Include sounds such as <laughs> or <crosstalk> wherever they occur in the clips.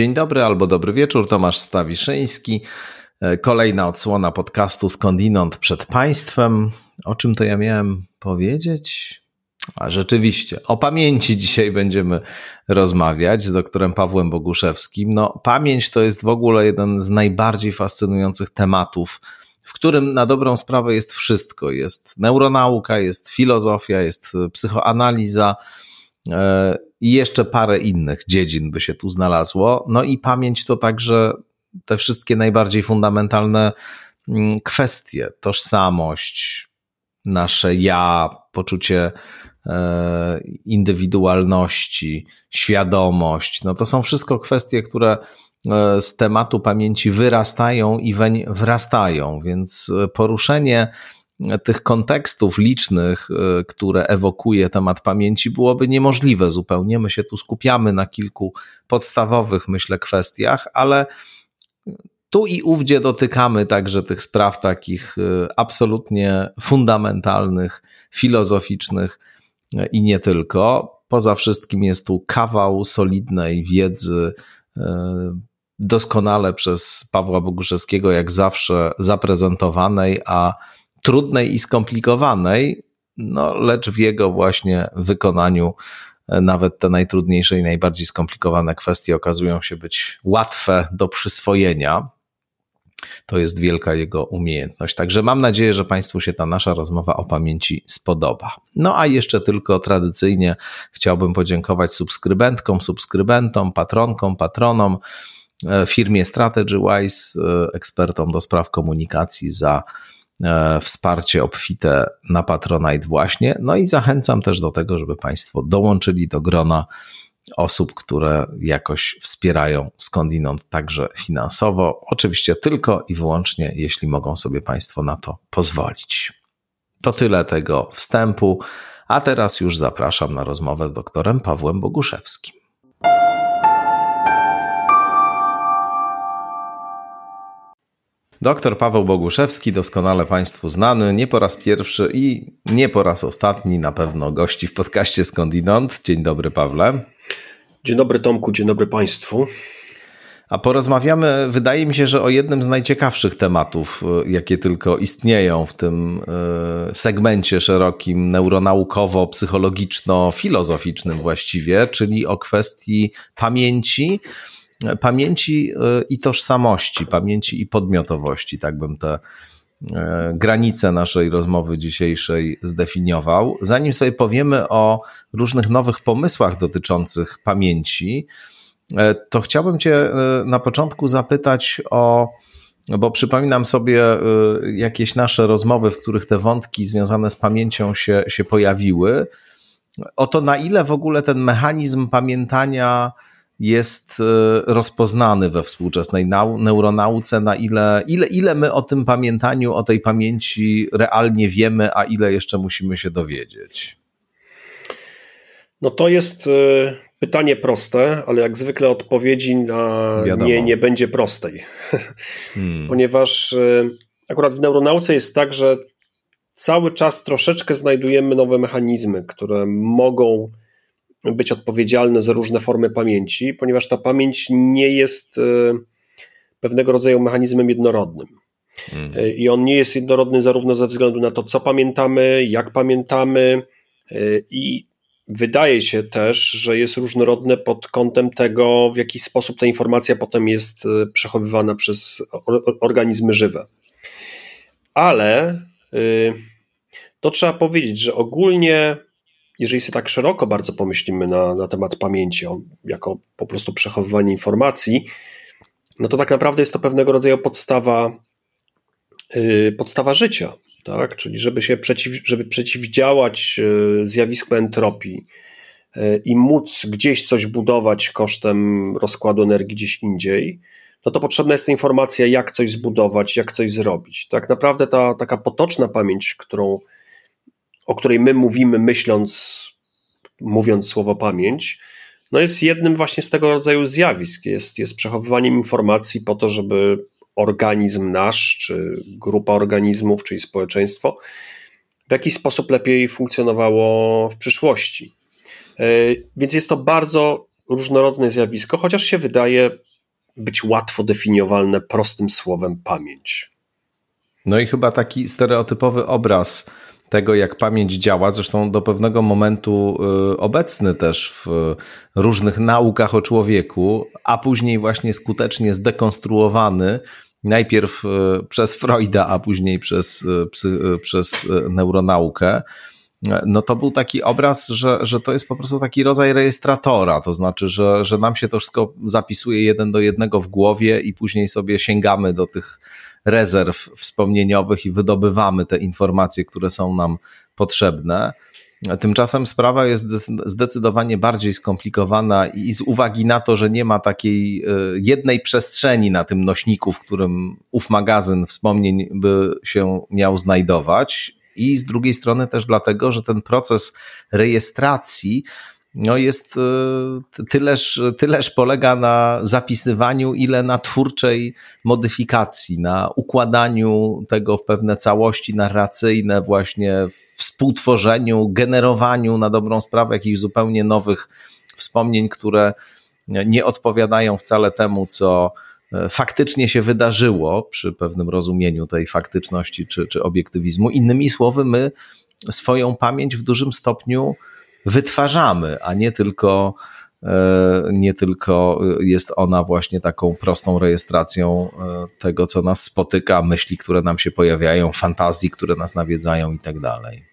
Dzień dobry albo dobry wieczór, Tomasz Stawiszyński. E, kolejna odsłona podcastu Skądinąd przed Państwem. O czym to ja miałem powiedzieć? A rzeczywiście, o pamięci dzisiaj będziemy rozmawiać z doktorem Pawłem Boguszewskim. No, pamięć to jest w ogóle jeden z najbardziej fascynujących tematów, w którym na dobrą sprawę jest wszystko. Jest neuronauka, jest filozofia, jest psychoanaliza i jeszcze parę innych dziedzin by się tu znalazło. No i pamięć to także te wszystkie najbardziej fundamentalne mm, kwestie, tożsamość, nasze ja, poczucie e, indywidualności, świadomość. No to są wszystko kwestie, które e, z tematu pamięci wyrastają i weń wrastają, więc poruszenie tych kontekstów licznych, e, które ewokuje temat pamięci, byłoby niemożliwe zupełnie. My się tu skupiamy na kilku podstawowych, myślę, kwestiach, ale tu i ówdzie dotykamy także tych spraw takich y, absolutnie fundamentalnych, filozoficznych y, i nie tylko. Poza wszystkim jest tu kawał solidnej wiedzy, y, doskonale przez Pawła Boguszewskiego, jak zawsze zaprezentowanej, a trudnej i skomplikowanej, no, lecz w jego właśnie wykonaniu nawet te najtrudniejsze i najbardziej skomplikowane kwestie okazują się być łatwe do przyswojenia. To jest wielka jego umiejętność. Także mam nadzieję, że Państwu się ta nasza rozmowa o pamięci spodoba. No a jeszcze tylko tradycyjnie chciałbym podziękować subskrybentkom, subskrybentom, patronkom, patronom, e, firmie StrategyWise, e, ekspertom do spraw komunikacji za e, wsparcie obfite na Patronite właśnie. No i zachęcam też do tego, żeby Państwo dołączyli do grona osób, które jakoś wspierają skądinąd także finansowo. Oczywiście tylko i wyłącznie, jeśli mogą sobie Państwo na to pozwolić. To tyle tego wstępu, a teraz już zapraszam na rozmowę z doktorem Pawłem Boguszewskim. Doktor Paweł Boguszewski, doskonale Państwu znany, nie po raz pierwszy i nie po raz ostatni na pewno gości w podcaście Skądinąd. Dzień dobry, Pawle. Dzień dobry, Tomku, dzień dobry Państwu. A porozmawiamy, wydaje mi się, że o jednym z najciekawszych tematów, e, jakie tylko istnieją w tym e, segmencie szerokim, neuronaukowo-psychologiczno-filozoficznym właściwie, czyli o kwestii pamięci pamięci e, i tożsamości, pamięci i podmiotowości, tak bym te e, granice naszej rozmowy dzisiejszej zdefiniował. Zanim sobie powiemy o różnych nowych pomysłach dotyczących pamięci, e, to chciałbym Cię na początku zapytać o, bo przypominam sobie jakieś nasze rozmowy, w których te wątki związane z pamięcią się, się pojawiły, o to, na ile w ogóle ten mechanizm pamiętania jest e, rozpoznany we współczesnej neuronauce, na ile, ile, ile my o tym pamiętaniu, o tej pamięci realnie wiemy, a ile jeszcze musimy się dowiedzieć? No to jest e, pytanie proste, ale jak zwykle odpowiedzi na Wiadomo. nie nie będzie prostej. Hmm. <laughs> Ponieważ e, akurat w neuronauce jest tak, że cały czas troszeczkę znajdujemy nowe mechanizmy, które mogą być odpowiedzialne za różne formy pamięci, ponieważ ta pamięć nie jest e, pewnego rodzaju mechanizmem jednorodnym. Hmm. I on nie jest jednorodny zarówno ze względu na to, co pamiętamy, jak pamiętamy, e, i wydaje się też, że jest różnorodne pod kątem tego, w jaki sposób ta informacja potem jest przechowywana przez organizmy żywe. Ale to trzeba powiedzieć, że ogólnie jeżeli sobie tak szeroko bardzo pomyślimy na, na temat pamięci, o, jako po prostu przechowywanie informacji, no to tak naprawdę jest to pewnego rodzaju podstawa, yy, podstawa życia, tak? Czyli żeby się przeciw, żeby przeciwdziałać yy, zjawisku entropii yy, i móc gdzieś coś budować kosztem rozkładu energii gdzieś indziej, no to potrzebna jest informacja, jak coś zbudować, jak coś zrobić. Tak naprawdę ta taka potoczna pamięć, którą o której my mówimy, myśląc, mówiąc słowo pamięć, no jest jednym właśnie z tego rodzaju zjawisk. Jest, jest przechowywaniem informacji po to, żeby organizm nasz, czy grupa organizmów, czyli społeczeństwo, w jakiś sposób lepiej funkcjonowało w przyszłości. E, więc jest to bardzo różnorodne zjawisko, chociaż się wydaje być łatwo definiowalne prostym słowem pamięć. No i chyba taki stereotypowy obraz tego, jak pamięć działa, zresztą do pewnego momentu y, obecny też w różnych naukach o człowieku, a później właśnie skutecznie zdekonstruowany, najpierw y, przez Freuda, a później przez, y, przez neuronaukę. No to był taki obraz, że, że to jest po prostu taki rodzaj rejestratora, to znaczy, że, że nam się to wszystko zapisuje jeden do jednego w głowie i później sobie sięgamy do tych rezerw wspomnieniowych i wydobywamy te informacje, które są nam potrzebne. Tymczasem sprawa jest zdecydowanie bardziej skomplikowana i z uwagi na to, że nie ma takiej e, jednej przestrzeni na tym nośniku, w którym ów magazyn wspomnień by się miał znajdować, i z drugiej strony też dlatego, że ten proces rejestracji no jest e, tyleż, tyleż polega na zapisywaniu, ile na twórczej modyfikacji, na układaniu tego w pewne całości narracyjne, właśnie współtworzeniu, generowaniu na dobrą sprawę jakichś zupełnie nowych wspomnień, które nie odpowiadają wcale temu, co e, faktycznie się wydarzyło przy pewnym rozumieniu tej faktyczności czy, czy obiektywizmu. Innymi słowy, my swoją pamięć w dużym stopniu wytwarzamy, a nie tylko, e, nie tylko jest ona właśnie taką prostą rejestracją e, tego, co nas spotyka, myśli, które nam się pojawiają, fantazji, które nas nawiedzają i tak dalej.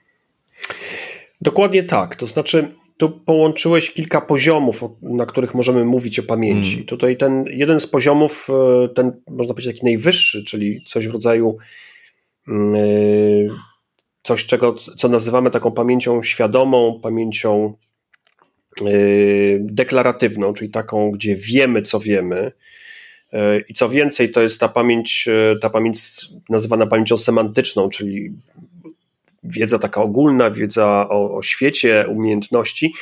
Dokładnie tak. To znaczy, tu połączyłeś kilka poziomów, na których możemy mówić o pamięci. Hmm. Tutaj ten jeden z poziomów, e, ten można powiedzieć taki najwyższy, czyli coś w rodzaju mm, coś, czego, co nazywamy taką pamięcią świadomą, pamięcią yy, deklaratywną, czyli taką, gdzie wiemy, co wiemy. Yy, I co więcej, to jest ta pamięć, yy, ta pamięć nazywana pamięcią semantyczną, czyli wiedza taka ogólna, wiedza o, o świecie, umiejętności.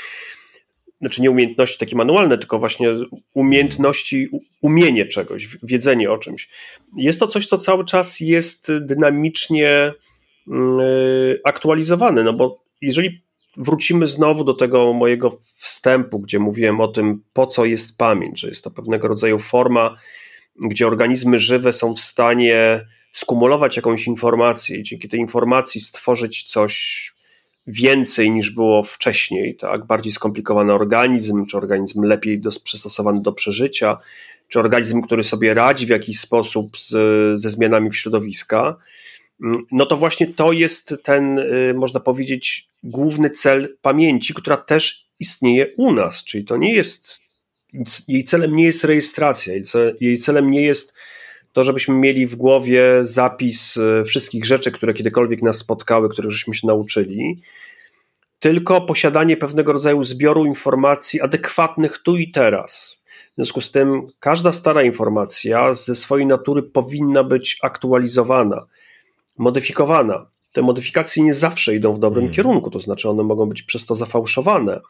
Znaczy nie umiejętności takie manualne, tylko właśnie umiejętności, umienie czegoś, wiedzenie o czymś. Jest to coś, co cały czas jest dynamicznie aktualizowany, no bo jeżeli wrócimy znowu do tego mojego wstępu, gdzie mówiłem o tym, po co jest pamięć, że jest to pewnego rodzaju forma, gdzie organizmy żywe są w stanie skumulować jakąś informację i dzięki tej informacji stworzyć coś więcej niż było wcześniej, tak? Bardziej skomplikowany organizm, czy organizm lepiej do, przystosowany do przeżycia, czy organizm, który sobie radzi w jakiś sposób z, ze zmianami w środowiska no to właśnie to jest ten, y, można powiedzieć, główny cel pamięci, która też istnieje u nas, czyli to nie jest, jej celem nie jest rejestracja, jej celem nie jest to, żebyśmy mieli w głowie zapis y, wszystkich rzeczy, które kiedykolwiek nas spotkały, których żeśmy się nauczyli, tylko posiadanie pewnego rodzaju zbioru informacji adekwatnych tu i teraz. W związku z tym każda stara informacja ze swojej natury powinna być aktualizowana modyfikowana. Te modyfikacje nie zawsze idą w dobrym hmm. kierunku, to znaczy one mogą być przez to zafałszowane.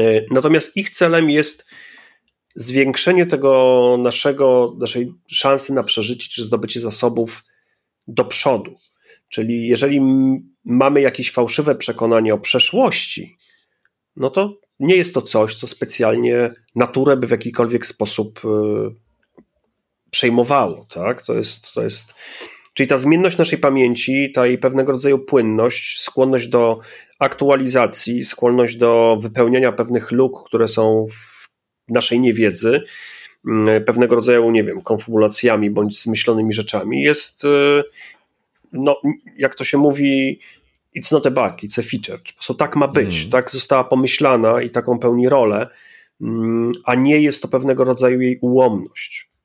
E, natomiast ich celem jest zwiększenie tego naszego, naszej szansy na przeżycie czy zdobycie zasobów do przodu. Czyli jeżeli mamy jakieś fałszywe przekonanie o przeszłości, no to nie jest to coś, co specjalnie naturę by w jakikolwiek sposób e, przejmowało. Tak? To, jest, to jest Czyli ta zmienność naszej pamięci, ta jej pewnego rodzaju płynność, skłonność do aktualizacji, skłonność do wypełniania pewnych luk, które są w naszej niewiedzy, mm, pewnego rodzaju, nie wiem, konfabulacjami bądź zmyślonymi rzeczami, jest, y, no, jak to się mówi, it's not a bug, it's a feature. Po prostu tak ma być, mm. tak została pomyślana i taką pełni rolę, mm, a nie jest to pewnego rodzaju jej ułomność.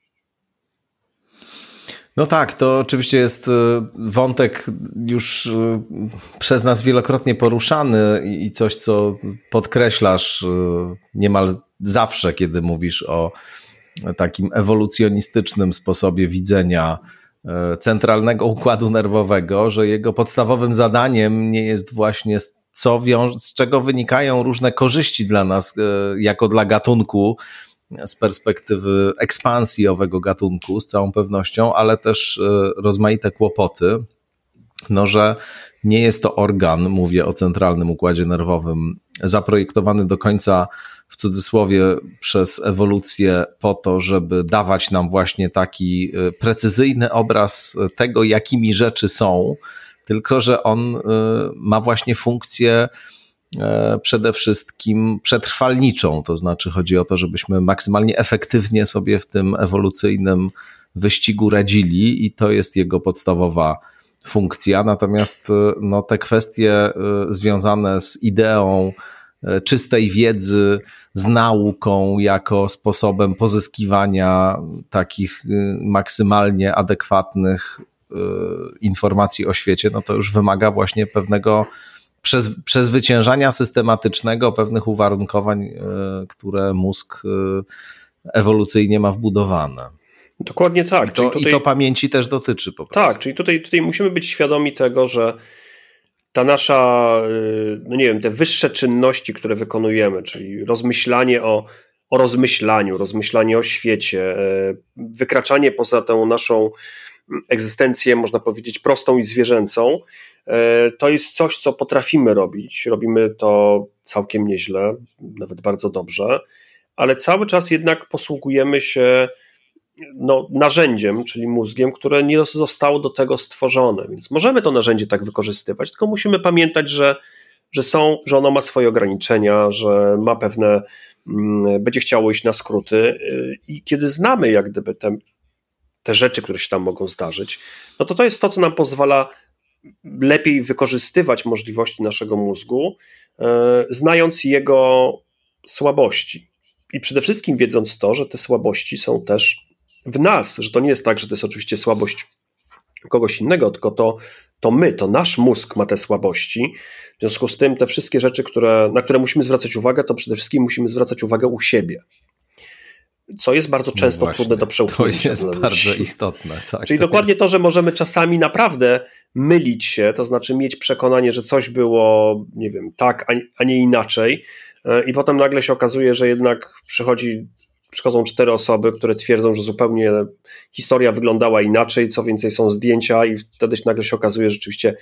No tak, to oczywiście jest y, wątek już y, przez nas wielokrotnie poruszany i coś, co podkreślasz y, niemal zawsze, kiedy mówisz o takim ewolucjonistycznym sposobie widzenia centralnego układu nerwowego, że jego podstawowym zadaniem nie jest właśnie co z czego wynikają różne korzyści dla nas, jako dla gatunku, z perspektywy ekspansji owego gatunku z całą pewnością, ale też e, rozmaite kłopoty. No, że nie jest to organ, mówię o centralnym układzie nerwowym, zaprojektowany do końca w cudzysłowie przez ewolucję po to, żeby dawać nam właśnie taki y, precyzyjny obraz tego, jakimi rzeczy są, tylko że on ma właśnie funkcję e, przede wszystkim przetrwalniczą, to znaczy chodzi o to, żebyśmy maksymalnie efektywnie sobie w tym ewolucyjnym wyścigu radzili i to jest jego podstawowa funkcja. Natomiast y, no, te kwestie związane z ideą, E, czystej wiedzy z nauką jako sposobem pozyskiwania takich maksymalnie adekwatnych informacji o świecie, no to już wymaga właśnie pewnego przezwyciężania systematycznego pewnych uwarunkowań, y, które mózg ewolucyjnie ma wbudowane. Dokładnie tak. I to, tutaj, i to pamięci też dotyczy po prostu. Tak, czyli tutaj, tutaj musimy być świadomi tego, że ta nasza, y, no nie wiem, te wyższe czynności, które wykonujemy, czyli rozmyślanie o, o rozmyślaniu, rozmyślanie o świecie, e, wykraczanie poza tą naszą egzystencję, można powiedzieć, prostą i zwierzęcą, e, to jest coś, co potrafimy robić. Robimy to całkiem nieźle, nawet bardzo dobrze, ale cały czas jednak posługujemy się no, narzędziem, czyli mózgiem, które nie zostało do tego stworzone. Więc możemy to narzędzie tak wykorzystywać, tylko musimy pamiętać, że, że, są, że ono ma swoje ograniczenia, że ma pewne, mm, będzie chciało iść na skróty. Y, I kiedy znamy jak gdyby te, te rzeczy, które się tam mogą zdarzyć, no to to jest to, co nam pozwala lepiej wykorzystywać możliwości naszego mózgu, y, znając jego słabości. I przede wszystkim wiedząc to, że te słabości są też w nas, że to nie jest tak, że to jest oczywiście słabość kogoś innego, tylko to, to my, to nasz mózg ma te słabości. W związku z tym te wszystkie rzeczy, które, na które musimy zwracać uwagę, to przede wszystkim musimy zwracać uwagę u siebie. Co jest bardzo często no trudne do przełknięcia. To jest bardzo istotne. Tak, Czyli to dokładnie jest... to, że możemy czasami naprawdę mylić się, to znaczy mieć przekonanie, że coś było, nie wiem, tak, a nie inaczej, e, i potem nagle się okazuje, że jednak przychodzi przychodzą cztery osoby, które twierdzą, że zupełnie historia wyglądała inaczej, co więcej są zdjęcia i wtedy się nagle się okazuje, że rzeczywiście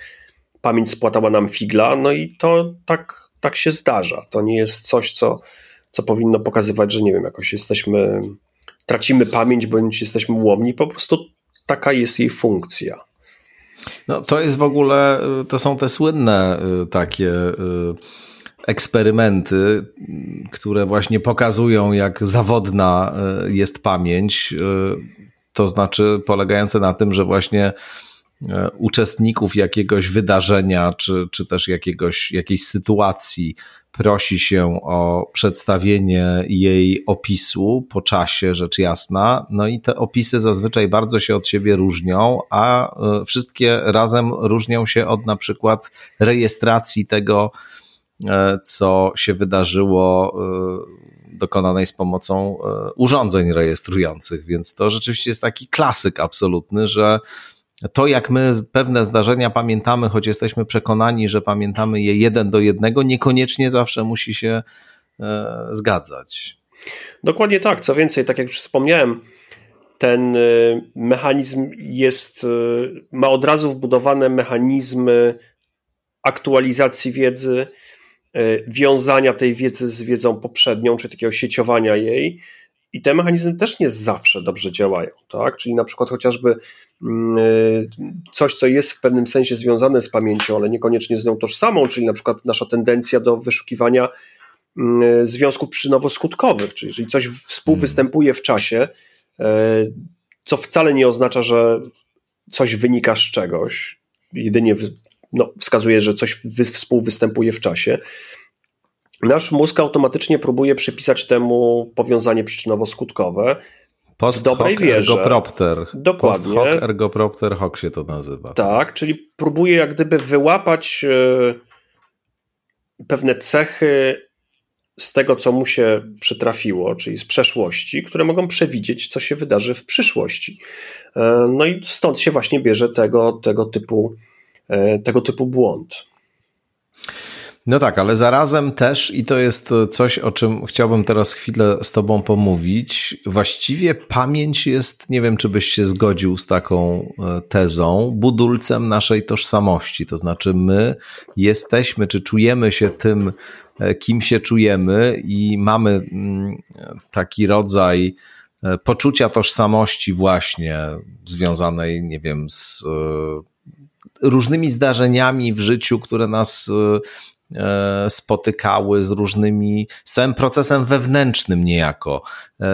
pamięć spłatała nam figla, no i to tak, tak się zdarza. To nie jest coś, co, co powinno pokazywać, że nie wiem, jakoś jesteśmy, tracimy pamięć, bądź jesteśmy łomni, po prostu taka jest jej funkcja. No to jest w ogóle, to są te słynne y, takie y, eksperymenty, które właśnie pokazują, jak zawodna jest pamięć. To znaczy polegające na tym, że właśnie uczestników jakiegoś wydarzenia, czy, czy też jakiegoś, jakiejś sytuacji prosi się o przedstawienie jej opisu po czasie, rzecz jasna. No i te opisy zazwyczaj bardzo się od siebie różnią, a wszystkie razem różnią się od na przykład rejestracji tego, E, co się wydarzyło e, dokonanej z pomocą e, urządzeń rejestrujących, więc to rzeczywiście jest taki klasyk absolutny, że to, jak my pewne zdarzenia pamiętamy, choć jesteśmy przekonani, że pamiętamy je jeden do jednego, niekoniecznie zawsze musi się zgadzać. Dokładnie tak. Co więcej, tak jak już wspomniałem, ten mechanizm jest, ma od razu wbudowane mechanizmy aktualizacji wiedzy, E, wiązania tej wiedzy z wiedzą poprzednią, czy takiego sieciowania jej. I te mechanizmy też nie zawsze dobrze działają, tak? Czyli na przykład chociażby mm, e, coś, co jest w pewnym sensie związane z pamięcią, ale niekoniecznie z nią tożsamą, czyli na przykład nasza tendencja do wyszukiwania mm, związków przyczynowo-skutkowych, czyli jeżeli coś współwystępuje w czasie, e, co wcale nie oznacza, że coś wynika z czegoś, jedynie no, wskazuje, że coś wy, współwystępuje w czasie. Nasz mózg automatycznie próbuje przypisać temu powiązanie przyczynowo-skutkowe. Post dobrej hoc wierze. Ergopropter. Dokładnie. Post hoc ergopropter hoc się to nazywa. Tak, czyli próbuje jak gdyby wyłapać e, pewne cechy z tego, co mu się przytrafiło, czyli z przeszłości, które mogą przewidzieć, co się wydarzy w przyszłości. E, no i stąd się właśnie bierze tego, tego typu E, tego typu błąd. No tak, ale zarazem też, i to jest coś, o czym chciałbym teraz chwilę z Tobą pomówić. Właściwie pamięć jest, nie wiem, czy byś się zgodził z taką e, tezą, budulcem naszej tożsamości. To znaczy, my jesteśmy, czy czujemy się tym kim się czujemy i mamy mm, taki rodzaj poczucia tożsamości właśnie związanej, nie wiem, z różnymi zdarzeniami w życiu, które nas E, spotykały z różnymi, z całym procesem wewnętrznym niejako, e,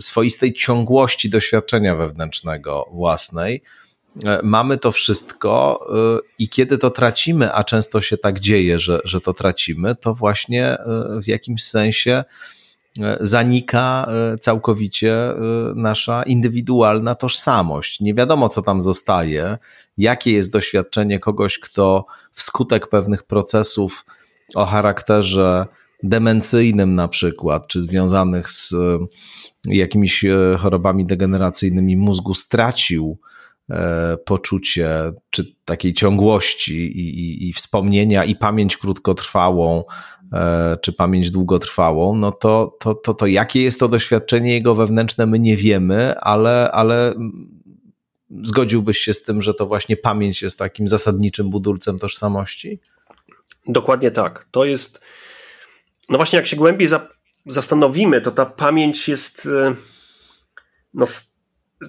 swoistej ciągłości doświadczenia wewnętrznego własnej. E, mamy to wszystko i kiedy to tracimy, a często się tak dzieje, że, że to tracimy, to właśnie w jakimś sensie zanika całkowicie nasza indywidualna tożsamość. Nie wiadomo, co tam zostaje, jakie jest doświadczenie kogoś, kto wskutek pewnych procesów o charakterze demencyjnym na przykład, czy związanych z e, jakimiś e, chorobami degeneracyjnymi mózgu stracił e, poczucie czy takiej ciągłości i, i, i, wspomnienia i pamięć krótkotrwałą, czy pamięć długotrwałą, no to, to, to, to jakie jest to doświadczenie jego wewnętrzne, my nie wiemy, ale, ale zgodziłbyś się z tym, że to właśnie pamięć jest takim zasadniczym budulcem tożsamości? Dokładnie tak. To jest. No właśnie, jak się głębiej za, zastanowimy, to ta pamięć jest e, no,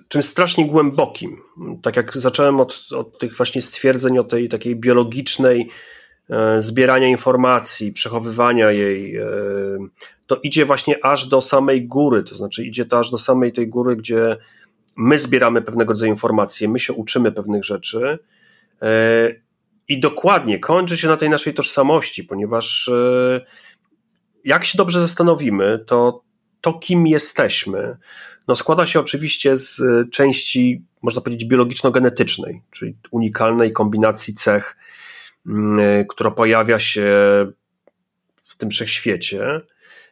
czymś strasznie głębokim. Tak jak zacząłem od, od tych właśnie stwierdzeń o tej takiej biologicznej e, zbierania informacji, przechowywania jej, e, to idzie właśnie aż do samej góry, to znaczy idzie to aż do samej tej góry, gdzie my zbieramy pewnego rodzaju informacje, my się uczymy pewnych rzeczy e, i dokładnie kończy się na tej naszej tożsamości, ponieważ e, jak się dobrze zastanowimy, to to, kim jesteśmy, no składa się oczywiście z części, można powiedzieć, biologiczno-genetycznej, czyli unikalnej kombinacji cech, która pojawia się w tym wszechświecie,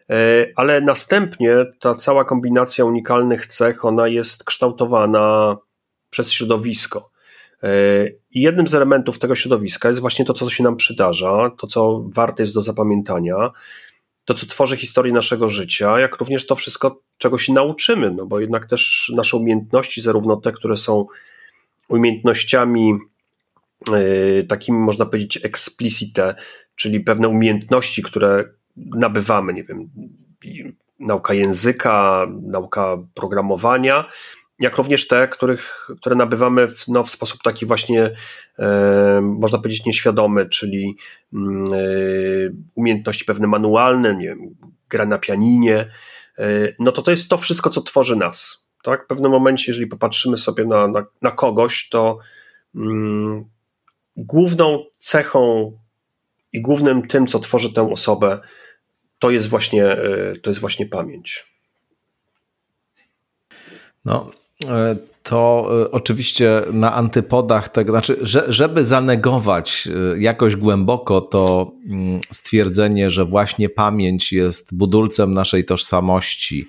E, ale następnie ta cała kombinacja unikalnych cech, ona jest kształtowana przez środowisko. E, I jednym z elementów tego środowiska jest właśnie to, co się nam przydarza, to, co warte jest do zapamiętania, to, co tworzy historię naszego życia, jak również to wszystko, czego się nauczymy, no bo jednak też nasze umiejętności, zarówno te, które są umiejętnościami e, takimi, można powiedzieć, explicite, czyli pewne umiejętności, które nabywamy, nie wiem, nauka języka, nauka programowania, jak również te, których, które nabywamy w, no, w sposób taki właśnie, e, można powiedzieć, nieświadomy, czyli mm, e, umiejętności pewne manualne, nie wiem, gra na pianinie, e, no to to jest to wszystko, co tworzy nas. Tak? W pewnym momencie, jeżeli popatrzymy sobie na, na, na kogoś, to mm, główną cechą i głównym tym, co tworzy tę osobę, to jest właśnie, e, to jest właśnie pamięć. No, e, to e, oczywiście na antypodach tego, znaczy, że, żeby zanegować jakoś głęboko to mm, stwierdzenie, że właśnie pamięć jest budulcem naszej tożsamości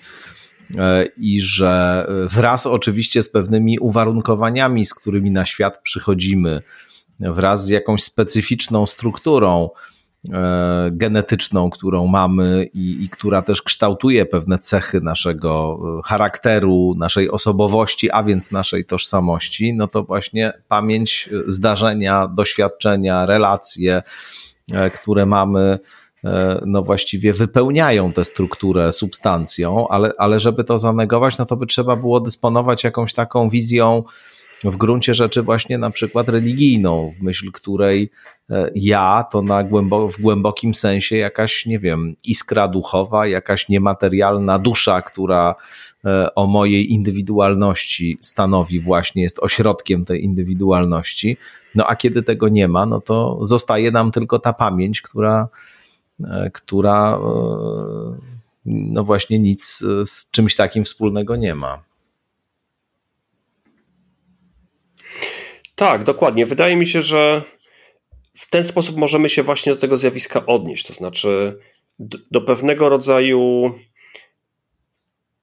i że wraz oczywiście z pewnymi uwarunkowaniami, z którymi na świat przychodzimy, wraz z jakąś specyficzną strukturą, E, genetyczną, którą mamy i, i, która też kształtuje pewne cechy naszego e, charakteru, naszej osobowości, a więc naszej tożsamości, no to właśnie pamięć zdarzenia, doświadczenia, relacje, e, które mamy, no właściwie wypełniają tę strukturę substancją, ale, ale żeby to zanegować, no to by trzeba było dysponować jakąś taką wizją w gruncie rzeczy właśnie na przykład religijną, w myśl której e, ja to na głębo, w głębokim sensie jakaś, nie wiem, iskra duchowa, jakaś niematerialna dusza, która e, o mojej indywidualności stanowi właśnie, jest ośrodkiem tej indywidualności. No a kiedy tego nie ma, no to zostaje nam tylko ta pamięć, która, e, która no właśnie nic z czymś takim wspólnego nie ma. Tak, dokładnie. Wydaje mi się, że w ten sposób możemy się właśnie do tego zjawiska odnieść. To znaczy do, do pewnego rodzaju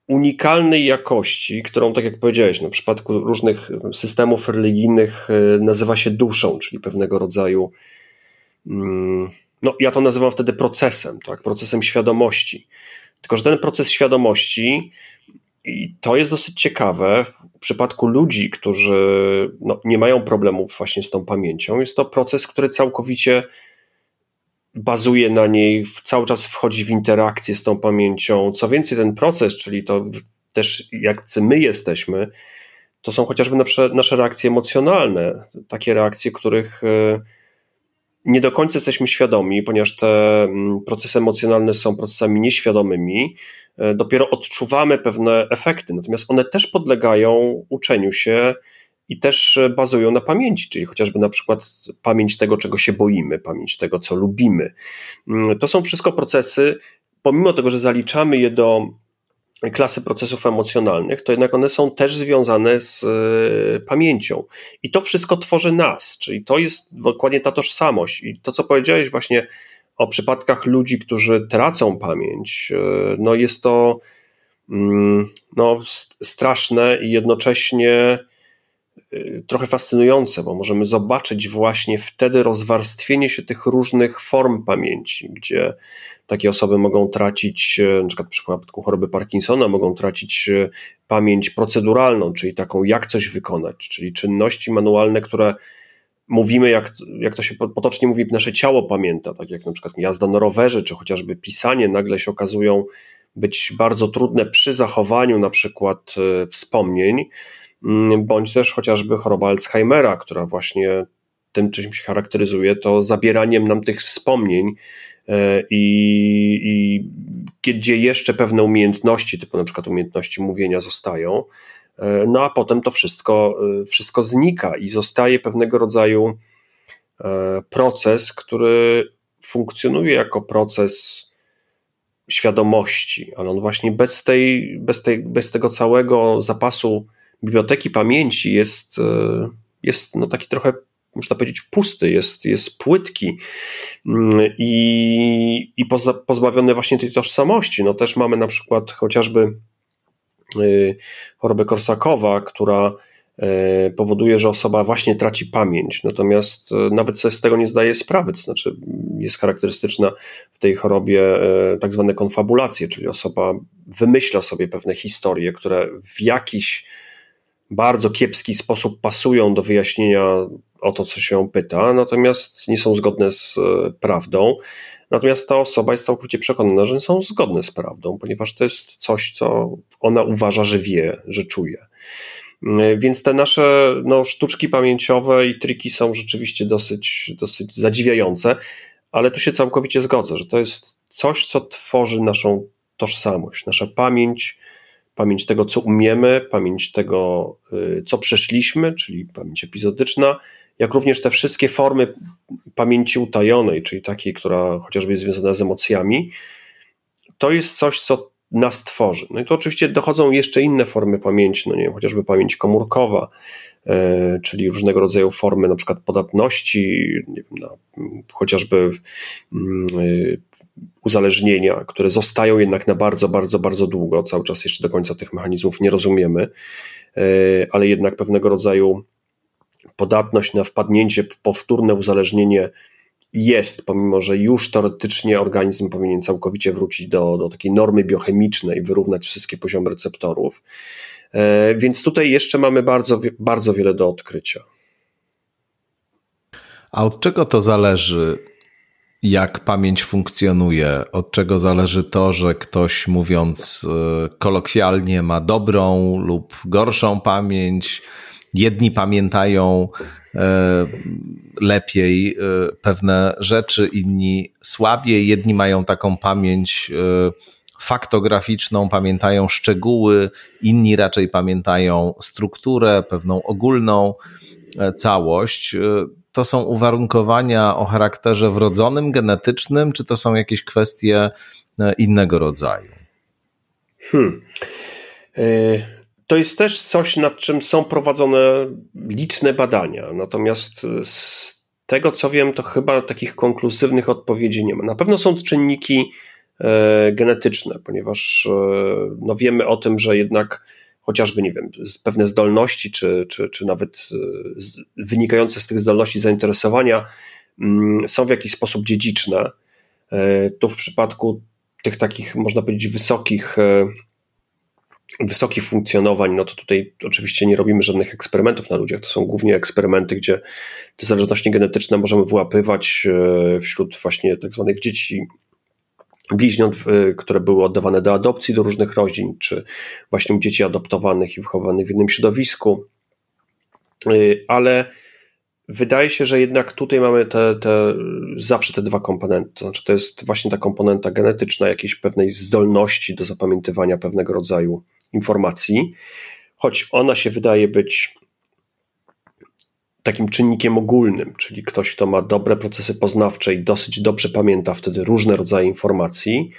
unikalnej jakości, którą, tak jak powiedziałeś, no, w przypadku różnych systemów religijnych e, nazywa się duszą, czyli pewnego rodzaju. Mm, no, ja to nazywam wtedy procesem, tak, procesem świadomości. Tylko, że ten proces świadomości i to jest dosyć ciekawe przypadku ludzi, którzy no, nie mają problemów właśnie z tą pamięcią. Jest to proces, który całkowicie bazuje na niej, cały czas wchodzi w interakcję z tą pamięcią. Co więcej, ten proces, czyli to też jak my jesteśmy, to są chociażby nasze, nasze reakcje emocjonalne, takie reakcje, których e, nie do końca jesteśmy świadomi, ponieważ te mm, procesy emocjonalne są procesami nieświadomymi. E, dopiero odczuwamy pewne efekty, natomiast one też podlegają uczeniu się i też bazują na pamięci, czyli chociażby na przykład pamięć tego, czego się boimy, pamięć tego, co lubimy. Mm, to są wszystko procesy, pomimo tego, że zaliczamy je do klasy procesów emocjonalnych, to jednak one są też związane z e, pamięcią. I to wszystko tworzy nas, czyli to jest dokładnie ta tożsamość. I to, co powiedziałeś właśnie o przypadkach ludzi, którzy tracą pamięć, e, no jest to mm, no, straszne i jednocześnie Y, trochę fascynujące, bo możemy zobaczyć właśnie wtedy rozwarstwienie się tych różnych form pamięci, gdzie takie osoby mogą tracić, e, na przykład w przypadku choroby Parkinsona, mogą tracić e, pamięć proceduralną, czyli taką, jak coś wykonać, czyli czynności manualne, które mówimy, jak, jak to się potocznie mówi, nasze ciało pamięta, tak jak na przykład jazda na rowerze, czy chociażby pisanie, nagle się okazują być bardzo trudne przy zachowaniu na przykład wspomnień bądź też chociażby choroba Alzheimera, która właśnie tym, czym się charakteryzuje, to zabieraniem nam tych wspomnień e, i, i gdzie jeszcze pewne umiejętności, typu na przykład umiejętności mówienia zostają, e, no a potem to wszystko, e, wszystko znika i zostaje pewnego rodzaju proces, który funkcjonuje jako proces świadomości, ale on właśnie bez, tej, bez, tej, bez tego całego zapasu biblioteki pamięci jest, e, jest no taki trochę, można powiedzieć, pusty, jest, jest płytki mm, i, i pozbawiony właśnie tej tożsamości. No też mamy na przykład chociażby e, chorobę Korsakowa, która e, powoduje, że osoba właśnie traci pamięć, natomiast nawet sobie z tego nie zdaje sprawy, to znaczy jest charakterystyczna w tej chorobie tak zwane konfabulacje, czyli osoba wymyśla sobie pewne historie, które w jakiś bardzo kiepski sposób pasują do wyjaśnienia o to, co się pyta, natomiast nie są zgodne z e, prawdą. Natomiast ta osoba jest całkowicie przekonana, że są zgodne z prawdą, ponieważ to jest coś, co ona uważa, że wie, że czuje. E, więc te nasze no, sztuczki pamięciowe i triki są rzeczywiście dosyć, dosyć zadziwiające, ale tu się całkowicie zgodzę, że to jest coś, co tworzy naszą tożsamość, nasza pamięć, pamięć tego, co umiemy, pamięć tego, y, co przeszliśmy, czyli pamięć epizodyczna, jak również te wszystkie formy pamięci utajonej, czyli takiej, która chociażby jest związana z emocjami, to jest coś, co nas tworzy. No i to oczywiście dochodzą jeszcze inne formy pamięci, no nie wiem, chociażby pamięć komórkowa, e, czyli różnego rodzaju formy na przykład podatności, nie wiem, na, chociażby mm, y, uzależnienia, które zostają jednak na bardzo, bardzo, bardzo długo. Cały czas jeszcze do końca tych mechanizmów nie rozumiemy, e, ale jednak pewnego rodzaju podatność na wpadnięcie w powtórne uzależnienie jest, pomimo że już teoretycznie organizm powinien całkowicie wrócić do, do takiej normy biochemicznej, wyrównać wszystkie poziomy receptorów. E, więc tutaj jeszcze mamy bardzo, bardzo wiele do odkrycia. A od czego to zależy, jak pamięć funkcjonuje? Od czego zależy to, że ktoś, mówiąc e, kolokwialnie, ma dobrą lub gorszą pamięć? Jedni pamiętają lepiej e, pewne rzeczy, inni słabiej. Jedni mają taką pamięć faktograficzną, pamiętają szczegóły, inni raczej pamiętają strukturę, pewną ogólną całość to są uwarunkowania o charakterze wrodzonym, genetycznym, czy to są jakieś kwestie e, innego rodzaju? Hmm. E, to jest też coś, nad czym są prowadzone liczne badania. Natomiast z tego co wiem, to chyba takich konkluzywnych odpowiedzi nie ma. Na pewno są czynniki e, genetyczne, ponieważ no wiemy o tym, że jednak chociażby, nie wiem, pewne zdolności, czy, czy, czy nawet e, wynikające z tych zdolności zainteresowania mm, są w jakiś sposób dziedziczne. E, tu w przypadku tych takich, można powiedzieć, wysokich, e, wysokich funkcjonowań, no to tutaj oczywiście nie robimy żadnych eksperymentów na ludziach. To są głównie eksperymenty, gdzie te zależności genetyczne możemy wyłapywać e, wśród właśnie tak zwanych dzieci bliźniąt, które były oddawane do adopcji do różnych rodzin, czy właśnie dzieci adoptowanych i wychowanych w jednym środowisku. E, ale wydaje się, że jednak tutaj mamy te, te, zawsze te dwa komponenty. To znaczy, to jest właśnie ta komponenta genetyczna, jakiejś pewnej zdolności do zapamiętywania pewnego rodzaju informacji, choć ona się wydaje być takim czynnikiem ogólnym, czyli ktoś, kto ma dobre procesy poznawcze i dosyć dobrze pamięta wtedy różne rodzaje informacji.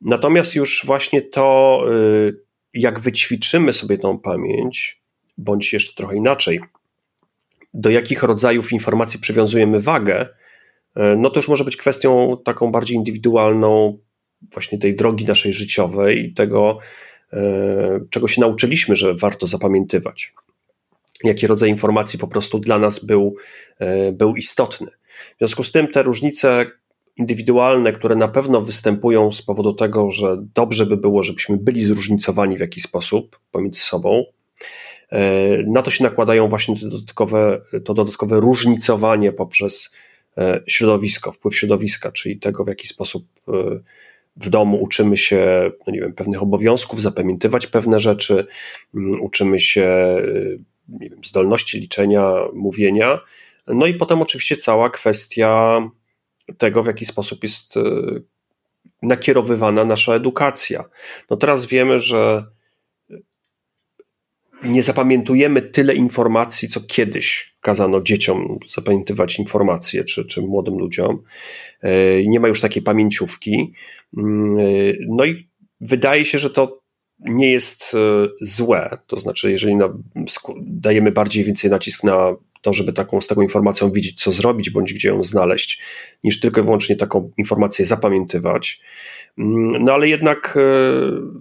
Natomiast już właśnie to, y, jak wyćwiczymy sobie tą pamięć, bądź jeszcze trochę inaczej, do jakich rodzajów informacji przywiązujemy wagę, y, no to już może być kwestią taką bardziej indywidualną, właśnie tej drogi naszej życiowej, tego, E, czego się nauczyliśmy, że warto zapamiętywać. Jaki rodzaj informacji po prostu dla nas był, e, był istotny. W związku z tym te różnice indywidualne, które na pewno występują z powodu tego, że dobrze by było, żebyśmy byli zróżnicowani w jakiś sposób pomiędzy sobą, e, na to się nakładają właśnie te dodatkowe, to dodatkowe różnicowanie poprzez środowisko, wpływ środowiska, czyli tego, w jaki sposób w domu uczymy się, no nie wiem, pewnych obowiązków, zapamiętywać pewne rzeczy, uczymy się wiem, zdolności liczenia, mówienia. No i potem oczywiście cała kwestia tego, w jaki sposób jest e, nakierowywana nasza edukacja. No teraz wiemy, że nie zapamiętujemy tyle informacji, co kiedyś kazano dzieciom zapamiętywać informacje, czy, czy młodym ludziom. E, nie ma już takiej pamięciówki. Mm, e, no i wydaje się, że to nie jest e, złe. To znaczy, jeżeli dajemy bardziej więcej nacisk na to, żeby taką, z taką informacją widzieć, co zrobić, bądź gdzie ją znaleźć, niż tylko i wyłącznie taką informację zapamiętywać. Mm, no ale jednak e,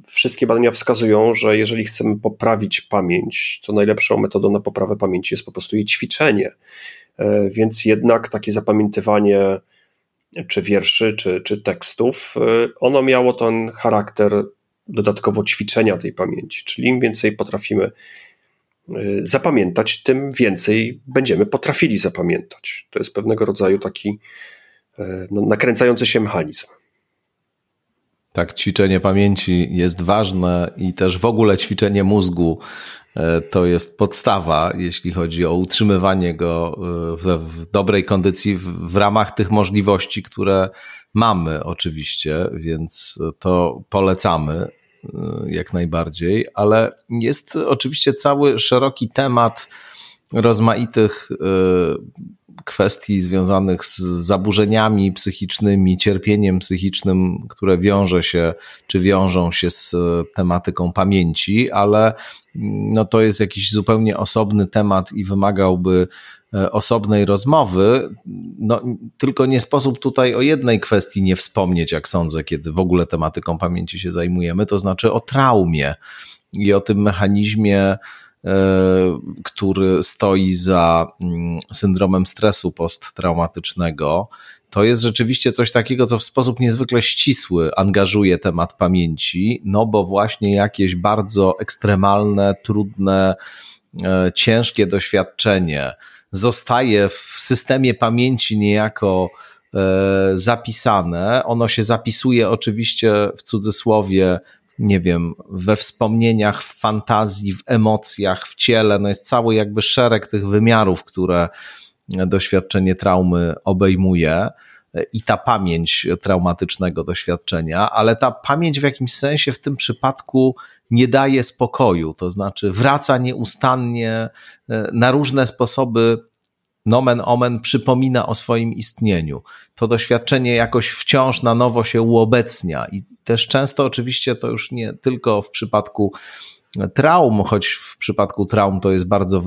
wszystkie badania wskazują, że jeżeli chcemy poprawić pamięć, to najlepszą metodą na poprawę pamięci jest po prostu jej ćwiczenie. E, więc jednak takie zapamiętywanie czy wierszy, czy, czy tekstów, e, ono miało ten charakter dodatkowo ćwiczenia tej pamięci. Czyli im więcej potrafimy zapamiętać, tym więcej będziemy potrafili zapamiętać. To jest pewnego rodzaju taki no, nakręcający się mechanizm. Tak, ćwiczenie pamięci jest ważne i też w ogóle ćwiczenie mózgu e, to jest podstawa, jeśli chodzi o utrzymywanie go w, w dobrej kondycji w, w ramach tych możliwości, które mamy oczywiście, więc to polecamy jak najbardziej, ale jest oczywiście cały szeroki temat rozmaitych kwestii związanych z zaburzeniami psychicznymi, cierpieniem psychicznym, które wiąże się, czy wiążą się z tematyką pamięci, ale no to jest jakiś zupełnie osobny temat i wymagałby e, osobnej rozmowy. No, tylko nie sposób tutaj o jednej kwestii nie wspomnieć, jak sądzę, kiedy w ogóle tematyką pamięci się zajmujemy, to znaczy o traumie i o tym mechanizmie E, który stoi za mm, syndromem stresu posttraumatycznego. To jest rzeczywiście coś takiego, co w sposób niezwykle ścisły angażuje temat pamięci, no bo właśnie jakieś bardzo ekstremalne, trudne, e, ciężkie doświadczenie zostaje w systemie pamięci niejako e, zapisane. Ono się zapisuje oczywiście w cudzysłowie nie wiem, we wspomnieniach, w fantazji, w emocjach, w ciele. No jest cały jakby szereg tych wymiarów, które doświadczenie traumy obejmuje i ta pamięć traumatycznego doświadczenia, ale ta pamięć w jakimś sensie w tym przypadku nie daje spokoju, to znaczy wraca nieustannie e, na różne sposoby nomen omen przypomina o swoim istnieniu. To doświadczenie jakoś wciąż na nowo się uobecnia i też często oczywiście to już nie tylko w przypadku traum, choć w przypadku traum to jest bardzo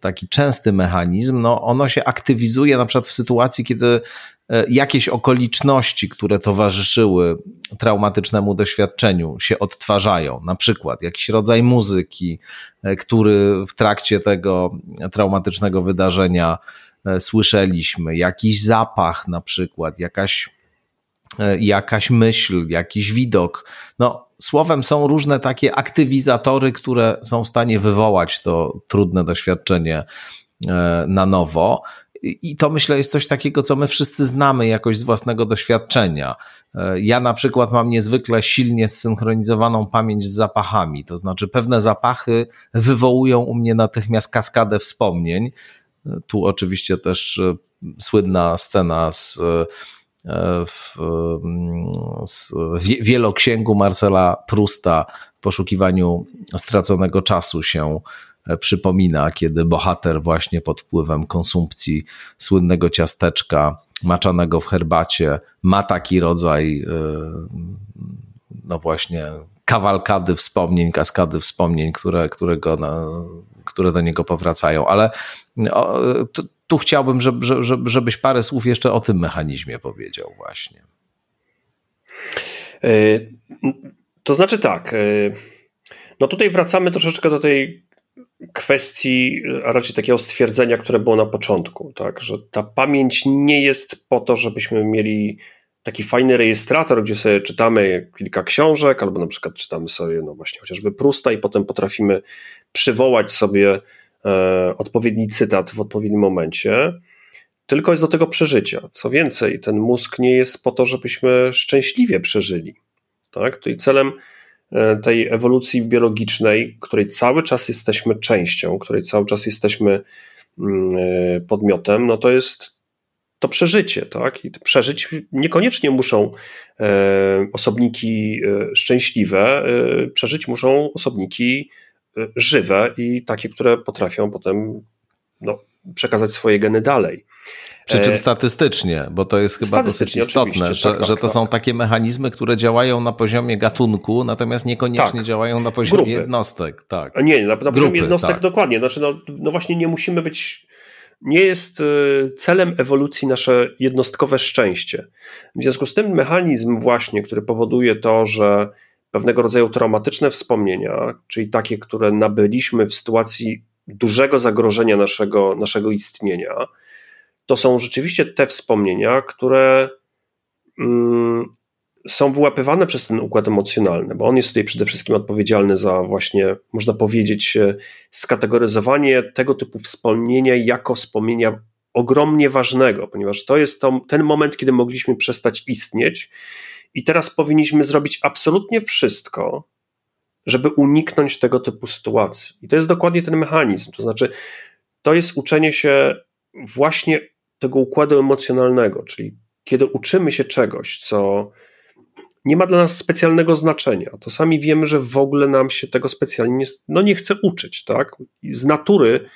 taki częsty mechanizm, no ono się aktywizuje na przykład w sytuacji, kiedy e, jakieś okoliczności, które towarzyszyły traumatycznemu doświadczeniu się odtwarzają. Na przykład jakiś rodzaj muzyki, e, który w trakcie tego traumatycznego wydarzenia e, słyszeliśmy, jakiś zapach na przykład, jakaś jakaś myśl, jakiś widok. No, słowem są różne takie aktywizatory, które są w stanie wywołać to trudne doświadczenie e, na nowo. I to myślę jest coś takiego, co my wszyscy znamy jakoś z własnego doświadczenia. E, ja na przykład mam niezwykle silnie zsynchronizowaną pamięć z zapachami, to znaczy pewne zapachy wywołują u mnie natychmiast kaskadę wspomnień. E, tu oczywiście też słynna scena z, w, z wieloksięgu Marcela Prusta w poszukiwaniu straconego czasu się E, przypomina, kiedy bohater właśnie pod wpływem konsumpcji słynnego ciasteczka maczanego w herbacie ma taki rodzaj e, no właśnie kawalkady wspomnień, kaskady wspomnień, które, którego na, które do niego powracają. Ale tu, tu chciałbym, żeby, żebyś parę słów jeszcze o tym mechanizmie powiedział właśnie. E, to znaczy tak. No tutaj wracamy troszeczkę do tej kwestii, a raczej takiego stwierdzenia, które było na początku, tak, że ta pamięć nie jest po to, żebyśmy mieli taki fajny rejestrator, gdzie sobie czytamy kilka książek, albo na przykład czytamy sobie, no właśnie, chociażby Prusta i potem potrafimy przywołać sobie e, odpowiedni cytat w odpowiednim momencie, tylko jest do tego przeżycia. Co więcej, ten mózg nie jest po to, żebyśmy szczęśliwie przeżyli. Tak? Tutaj celem E, tej ewolucji biologicznej, której cały czas jesteśmy częścią, której cały czas jesteśmy mm, e, podmiotem, no to jest to przeżycie, tak? I przeżyć niekoniecznie muszą e, osobniki szczęśliwe, przeżyć muszą osobniki żywe i takie, które potrafią potem no, przekazać swoje geny dalej. Przy czym e, statystycznie, bo to jest chyba dosyć istotne, że, tak, tak, że to tak. są takie mechanizmy, które działają na poziomie gatunku, natomiast niekoniecznie tak. działają na poziomie Grupy. jednostek. Tak. Nie, na, na poziomie jednostek tak. dokładnie. Znaczy, no, no właśnie nie musimy być nie jest e, celem ewolucji nasze jednostkowe szczęście. W związku z tym mechanizm właśnie, który powoduje to, że pewnego rodzaju traumatyczne wspomnienia, czyli takie, które nabyliśmy w sytuacji dużego zagrożenia naszego, naszego istnienia, to są rzeczywiście te wspomnienia, które mm, są wyłapywane przez ten układ emocjonalny, bo on jest tutaj przede wszystkim odpowiedzialny za właśnie, można powiedzieć, e, skategoryzowanie tego typu wspomnienia jako wspomnienia ogromnie ważnego, ponieważ to jest to, ten moment, kiedy mogliśmy przestać istnieć i teraz powinniśmy zrobić absolutnie wszystko, żeby uniknąć tego typu sytuacji. I to jest dokładnie ten mechanizm. To znaczy, to jest uczenie się właśnie tego układu emocjonalnego, czyli kiedy uczymy się czegoś, co nie ma dla nas specjalnego znaczenia, to sami wiemy, że w ogóle nam się tego specjalnie nie, no nie chce uczyć. Tak? Z natury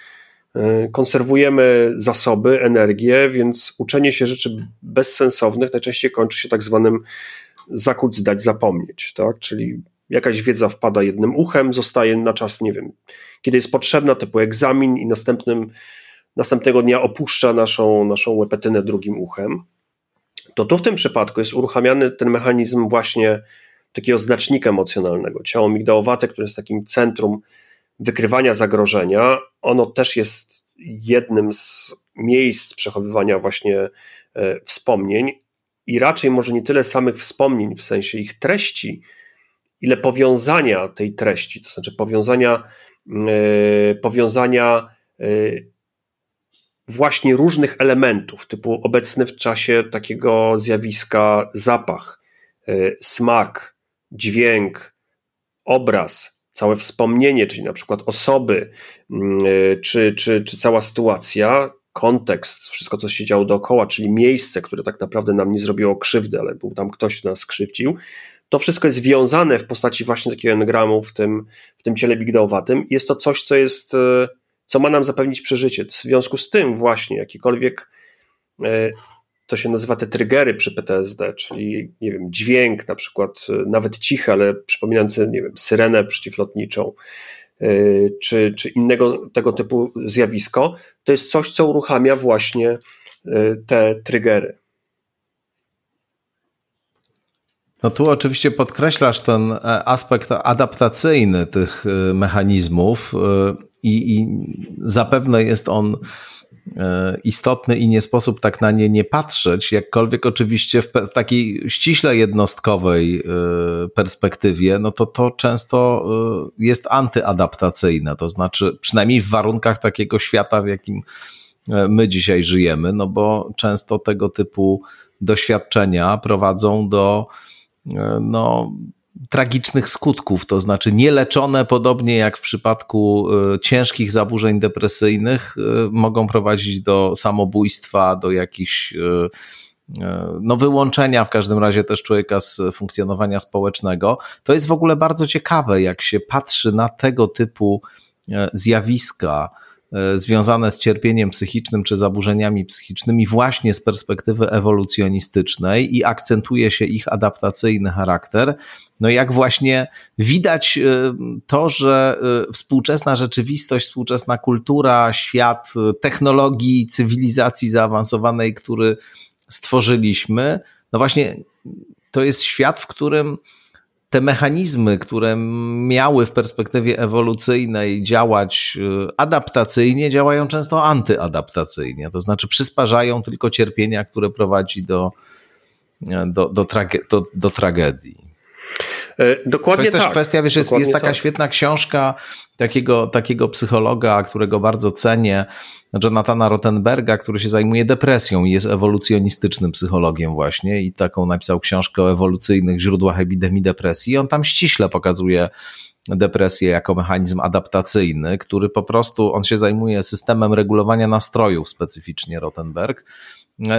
e, konserwujemy zasoby, energię, więc uczenie się rzeczy bezsensownych najczęściej kończy się tak zwanym zakuć, zdać, zapomnieć. Tak? Czyli jakaś wiedza wpada jednym uchem, zostaje na czas, nie wiem, kiedy jest potrzebna, typu egzamin i następnym następnego dnia opuszcza naszą, naszą łepetynę drugim uchem, to tu w tym przypadku jest uruchamiany ten mechanizm właśnie takiego znacznika emocjonalnego. Ciało migdałowate, które jest takim centrum wykrywania zagrożenia, ono też jest jednym z miejsc przechowywania właśnie e, wspomnień i raczej może nie tyle samych wspomnień w sensie ich treści, ile powiązania tej treści, to znaczy powiązania, e, powiązania e, właśnie różnych elementów, typu obecny w czasie takiego zjawiska zapach, y, smak, dźwięk, obraz, całe wspomnienie, czyli na przykład osoby, y, czy, czy, czy cała sytuacja, kontekst, wszystko, co się działo dookoła, czyli miejsce, które tak naprawdę nam nie zrobiło krzywdy, ale był tam ktoś, kto nas skrzywdził, to wszystko jest związane w postaci właśnie takiego engramu w tym, w tym ciele bigdałowatym. Jest to coś, co jest y, co ma nam zapewnić przeżycie. W związku z tym właśnie jakikolwiek e, to się nazywa te triggery przy PTSD, czyli nie wiem, dźwięk na przykład, e, nawet cichy, ale przypominający, nie wiem, syrenę przeciwlotniczą, e, czy, czy innego tego typu zjawisko, to jest coś, co uruchamia właśnie te triggery. No tu oczywiście podkreślasz ten aspekt adaptacyjny tych mechanizmów i, i zapewne jest on e, istotny i nie sposób tak na nie nie patrzeć, jakkolwiek oczywiście w, takiej ściśle jednostkowej e, perspektywie, no to to często jest antyadaptacyjne, to znaczy przynajmniej w warunkach takiego świata, w jakim my dzisiaj żyjemy, no bo często tego typu doświadczenia prowadzą do no, tragicznych skutków, to znaczy nieleczone, podobnie jak w przypadku e, ciężkich zaburzeń depresyjnych, e, mogą prowadzić do samobójstwa, do jakichś e, no, wyłączenia w każdym razie też człowieka z funkcjonowania społecznego. To jest w ogóle bardzo ciekawe, jak się patrzy na tego typu zjawiska związane z cierpieniem psychicznym czy zaburzeniami psychicznymi właśnie z perspektywy ewolucjonistycznej i akcentuje się ich adaptacyjny charakter, no jak właśnie widać y, to, że y, współczesna rzeczywistość, współczesna kultura, świat technologii, cywilizacji zaawansowanej, który stworzyliśmy, no właśnie to jest świat, w którym te mechanizmy, które miały w perspektywie ewolucyjnej działać adaptacyjnie, działają często antyadaptacyjnie. To znaczy przysparzają tylko cierpienia, które prowadzi do, do, do, trage do, do tragedii. E, dokładnie To jest tak. też kwestia, wiesz, jest, jest taka tak. świetna książka takiego, takiego psychologa, którego bardzo cenię, Jonathana Rottenberga, który się zajmuje depresją i jest ewolucjonistycznym psychologiem właśnie i taką napisał książkę o ewolucyjnych źródłach epidemii depresji i on tam ściśle pokazuje depresję jako mechanizm adaptacyjny, który po prostu, on się zajmuje systemem regulowania nastrojów specyficznie Rottenberg,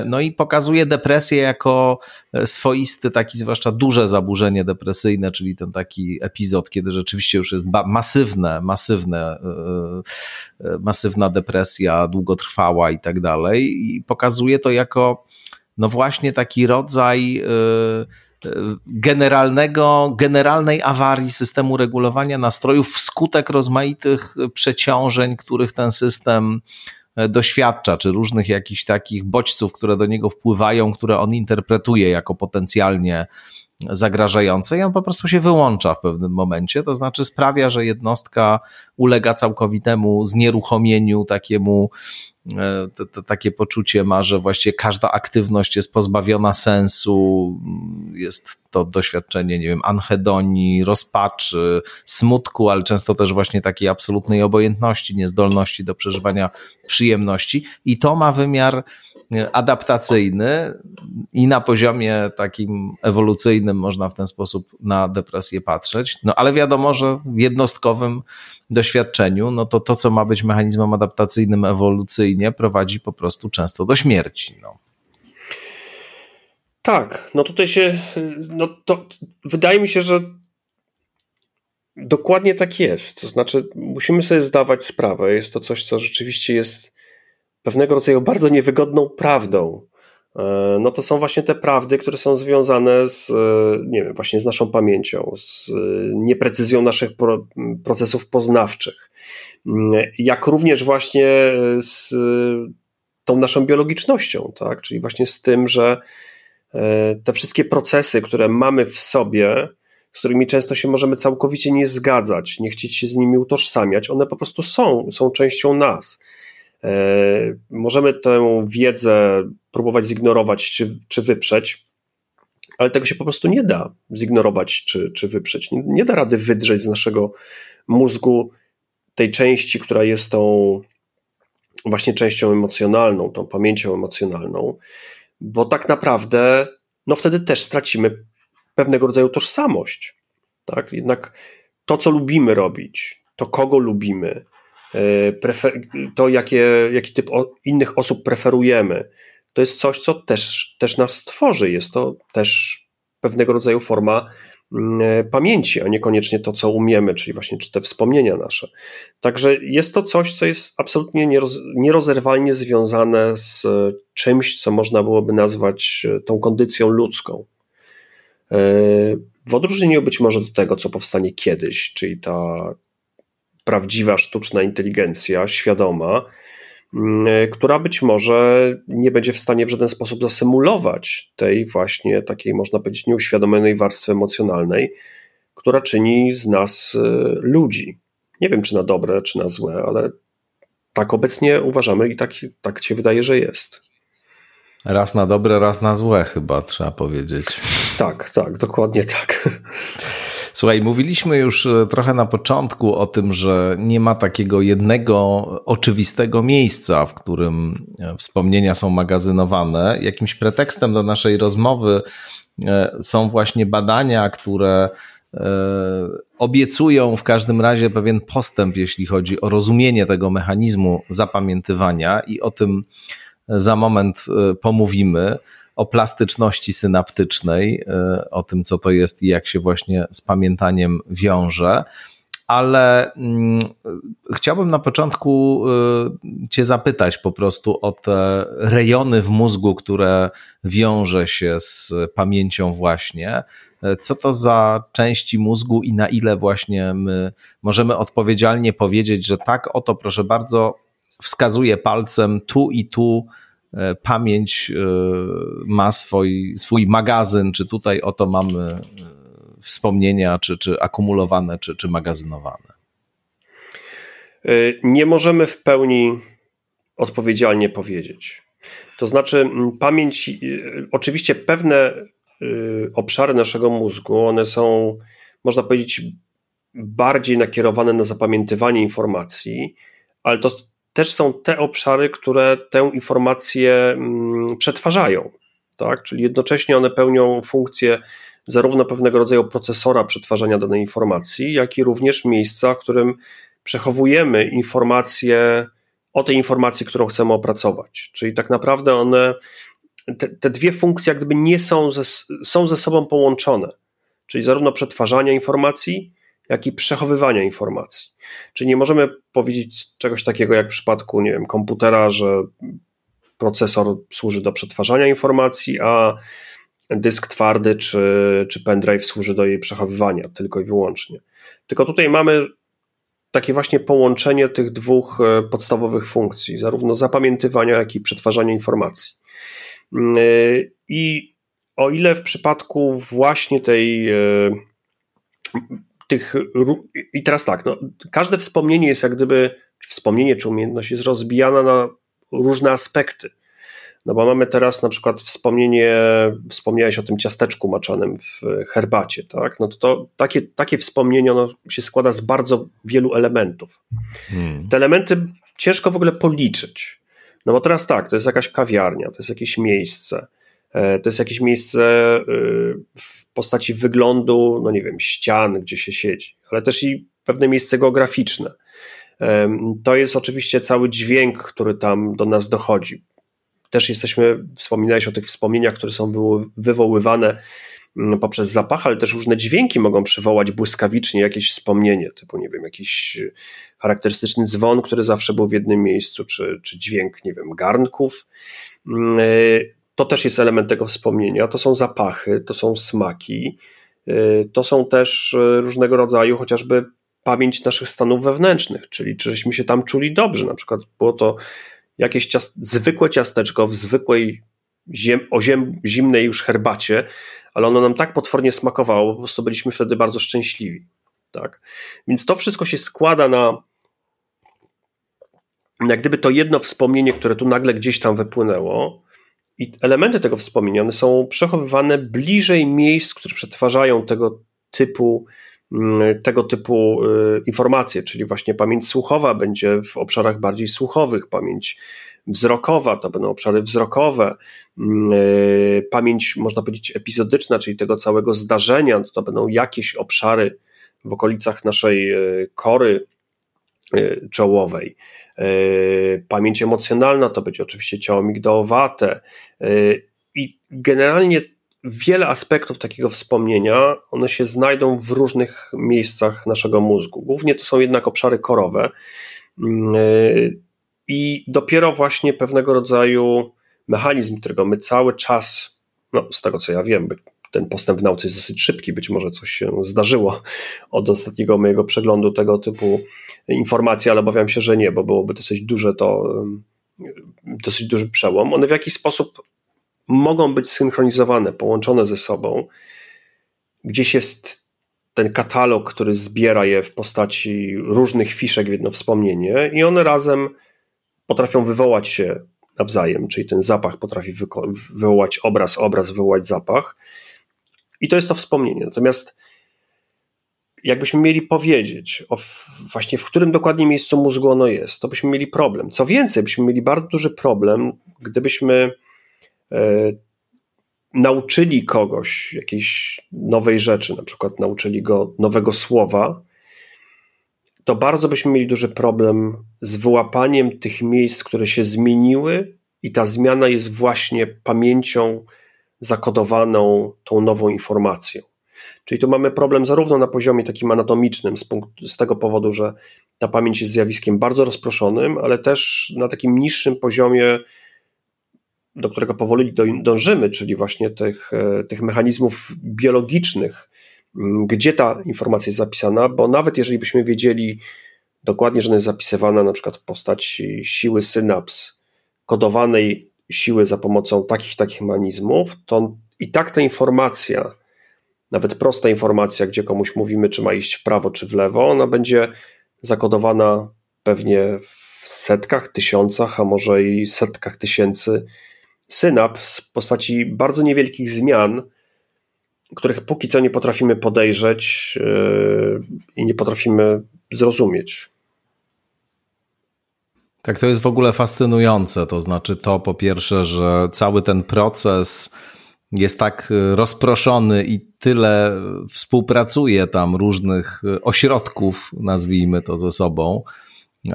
no i pokazuje depresję jako swoisty, taki zwłaszcza duże zaburzenie depresyjne, czyli ten taki epizod, kiedy rzeczywiście już jest masywne, masywne, e, e, masywna depresja, długotrwała i tak dalej. I pokazuje to jako, no właśnie taki rodzaj e, generalnego, generalnej awarii systemu regulowania nastrojów wskutek rozmaitych przeciążeń, których ten system E, doświadcza, czy różnych jakichś takich bodźców, które do niego wpływają, które on interpretuje jako potencjalnie zagrażające i on po prostu się wyłącza w pewnym momencie, to znaczy sprawia, że jednostka ulega całkowitemu znieruchomieniu, takiemu E, to, to, takie poczucie ma, że właściwie każda aktywność jest pozbawiona sensu, jest to doświadczenie, nie wiem, anhedonii, rozpaczy, smutku, ale często też właśnie takiej absolutnej obojętności, niezdolności do przeżywania przyjemności. I to ma wymiar adaptacyjny i na poziomie takim ewolucyjnym można w ten sposób na depresję patrzeć. No ale wiadomo, że w jednostkowym doświadczeniu, no to to, co ma być mechanizmem adaptacyjnym ewolucyjnie, prowadzi po prostu często do śmierci. No. Tak, no tutaj się, no to wydaje mi się, że dokładnie tak jest. To znaczy, musimy sobie zdawać sprawę, jest to coś, co rzeczywiście jest pewnego rodzaju bardzo niewygodną prawdą. E, no to są właśnie te prawdy, które są związane z, e, nie wiem, właśnie z naszą pamięcią, z e, nieprecyzją naszych procesów poznawczych, mm, jak również właśnie z tą naszą biologicznością, tak? Czyli właśnie z tym, że te wszystkie procesy, które mamy w sobie, z którymi często się możemy całkowicie nie zgadzać, nie chcieć się z nimi utożsamiać, one po prostu są, są częścią nas. E, możemy tę wiedzę próbować zignorować czy, czy wyprzeć, ale tego się po prostu nie da zignorować czy, czy wyprzeć. Nie, nie da rady wydrzeć z naszego mózgu tej części, która jest tą właśnie częścią emocjonalną, tą pamięcią emocjonalną, bo tak naprawdę no wtedy też stracimy pewnego rodzaju tożsamość. Tak? Jednak to, co lubimy robić, to kogo lubimy, to, jakie, jaki typ innych osób preferujemy, to jest coś, co też, też nas tworzy. Jest to też pewnego rodzaju forma mm, e, pamięci, a niekoniecznie to, co umiemy, czyli właśnie czy te wspomnienia nasze. Także jest to coś, co jest absolutnie nieroz, nierozerwalnie związane z czymś, co można byłoby nazwać e, tą kondycją ludzką. W odróżnieniu być może do tego, co powstanie kiedyś, czyli ta prawdziwa sztuczna inteligencja, świadoma, mm, która być może nie będzie w stanie w żaden sposób zasymulować tej właśnie takiej, można powiedzieć, nieuświadomionej warstwy emocjonalnej, która czyni z nas y, ludzi. Nie wiem, czy na dobre, czy na złe, ale tak obecnie uważamy i tak, tak się wydaje, że jest. Raz na dobre, raz na złe, chyba trzeba powiedzieć. Tak, tak, dokładnie tak. Słuchaj, mówiliśmy już e, trochę na początku o tym, że nie ma takiego jednego oczywistego miejsca, w którym e, wspomnienia są magazynowane. Jakimś pretekstem do naszej rozmowy e, są właśnie badania, które obiecują w każdym razie pewien postęp, jeśli chodzi o rozumienie tego mechanizmu zapamiętywania, i o tym za moment pomówimy o plastyczności synaptycznej, y, o tym, co to jest i jak się właśnie z pamiętaniem wiąże. Ale mm, chciałbym na początku y, Cię zapytać po prostu o te rejony w mózgu, które wiąże się z pamięcią, właśnie. Co to za części mózgu i na ile właśnie my możemy odpowiedzialnie powiedzieć, że tak, oto proszę bardzo, wskazuje palcem tu i tu pamięć e, ma swój, swój magazyn, czy tutaj oto mamy e, wspomnienia, czy, czy akumulowane, czy, czy magazynowane? Nie możemy w pełni odpowiedzialnie powiedzieć. To znaczy, pamięć, oczywiście pewne obszary naszego mózgu, one są, można powiedzieć, bardziej nakierowane na zapamiętywanie informacji, ale to też są te obszary, które tę informację mm, przetwarzają. Tak? Czyli jednocześnie one pełnią funkcję zarówno pewnego rodzaju procesora przetwarzania danej informacji, jak i również miejsca, w którym przechowujemy informacje o tej informacji, którą chcemy opracować. Czyli tak naprawdę one, te, te dwie funkcje, jak gdyby nie są ze, są ze sobą połączone. Czyli zarówno przetwarzania informacji, jak i przechowywania informacji. Czyli nie możemy powiedzieć czegoś takiego jak w przypadku, nie wiem, komputera, że procesor służy do przetwarzania informacji, a dysk twardy czy, czy pendrive służy do jej przechowywania tylko i wyłącznie. Tylko tutaj mamy takie właśnie połączenie tych dwóch e, podstawowych funkcji, zarówno zapamiętywania, jak i przetwarzania informacji. Mm, e, I o ile w przypadku właśnie tej e, tych. I teraz tak, no, każde wspomnienie jest jak gdyby, wspomnienie czy umiejętność jest rozbijana na różne aspekty. No bo mamy teraz na przykład wspomnienie, wspomniałeś o tym ciasteczku maczanym w herbacie, tak? No to, to takie, takie wspomnienie ono się składa z bardzo wielu elementów. Hmm. Te elementy ciężko w ogóle policzyć. No bo teraz tak, to jest jakaś kawiarnia, to jest jakieś miejsce, to jest jakieś miejsce e, w postaci wyglądu, no nie wiem, ścian, gdzie się siedzi, ale też i pewne miejsce geograficzne. E, to jest oczywiście cały dźwięk, który tam do nas dochodzi. Też jesteśmy, wspominałeś o tych wspomnieniach, które są wywoływane mm, poprzez zapach, ale też różne dźwięki mogą przywołać błyskawicznie jakieś wspomnienie, typu, nie wiem, jakiś charakterystyczny dzwon, który zawsze był w jednym miejscu, czy, czy dźwięk, nie wiem, garnków mm, to też jest element tego wspomnienia. To są zapachy, to są smaki, y, to są też y, różnego rodzaju chociażby pamięć naszych stanów wewnętrznych, czyli czyśmy się tam czuli dobrze. Na przykład było to jakieś zwykłe ciasteczko w zwykłej ziem o ziem zimnej już herbacie, ale ono nam tak potwornie smakowało, po prostu byliśmy wtedy bardzo szczęśliwi. Tak? Więc to wszystko się składa na jak gdyby to jedno wspomnienie, które tu nagle gdzieś tam wypłynęło, i elementy tego wspomnienia są przechowywane bliżej miejsc, które przetwarzają tego typu, mm, tego typu y, informacje, czyli właśnie pamięć słuchowa będzie w obszarach bardziej słuchowych, pamięć wzrokowa to będą obszary wzrokowe, mm, y, pamięć można powiedzieć epizodyczna, czyli tego całego zdarzenia, to będą jakieś obszary w okolicach naszej y, kory czołowej. E, pamięć emocjonalna to będzie oczywiście ciało migdałowate e, i generalnie wiele aspektów takiego wspomnienia, one się znajdą w różnych miejscach naszego mózgu. Głównie to są jednak obszary korowe mm, e, i dopiero właśnie pewnego rodzaju mechanizm, którego my cały czas, no z tego co ja wiem, ten postęp w nauce jest dosyć szybki, być może coś się zdarzyło od ostatniego mojego przeglądu tego typu informacji, ale obawiam się, że nie, bo byłoby dosyć duże to, dosyć duży przełom. One w jakiś sposób mogą być synchronizowane, połączone ze sobą. Gdzieś jest ten katalog, który zbiera je w postaci różnych fiszek w jedno wspomnienie, i one razem potrafią wywołać się nawzajem, czyli ten zapach potrafi wywołać obraz, obraz wywołać zapach. I to jest to wspomnienie. Natomiast jakbyśmy mieli powiedzieć, o właśnie w którym dokładnie miejscu mózgu ono jest, to byśmy mieli problem. Co więcej, byśmy mieli bardzo duży problem, gdybyśmy e, nauczyli kogoś jakiejś nowej rzeczy, na przykład nauczyli go nowego słowa, to bardzo byśmy mieli duży problem z wyłapaniem tych miejsc, które się zmieniły, i ta zmiana jest właśnie pamięcią zakodowaną tą nową informacją. Czyli tu mamy problem zarówno na poziomie takim anatomicznym, z, punktu, z tego powodu, że ta pamięć jest zjawiskiem bardzo rozproszonym, ale też na takim niższym poziomie, do którego powoli dążymy, czyli właśnie tych, e, tych mechanizmów biologicznych, gdzie ta informacja jest zapisana, bo nawet jeżeli byśmy wiedzieli dokładnie, że ona jest zapisywana na przykład w postaci siły synaps, kodowanej siły za pomocą takich takich mechanizmów, to i tak ta informacja, nawet prosta informacja, gdzie komuś mówimy, czy ma iść w prawo, czy w lewo, ona będzie zakodowana pewnie w setkach, tysiącach, a może i setkach tysięcy synaps w postaci bardzo niewielkich zmian, których póki co nie potrafimy podejrzeć yy, i nie potrafimy zrozumieć. Tak, to jest w ogóle fascynujące. To znaczy, to po pierwsze, że cały ten proces jest tak y, rozproszony i tyle współpracuje tam różnych y, ośrodków, nazwijmy to ze sobą.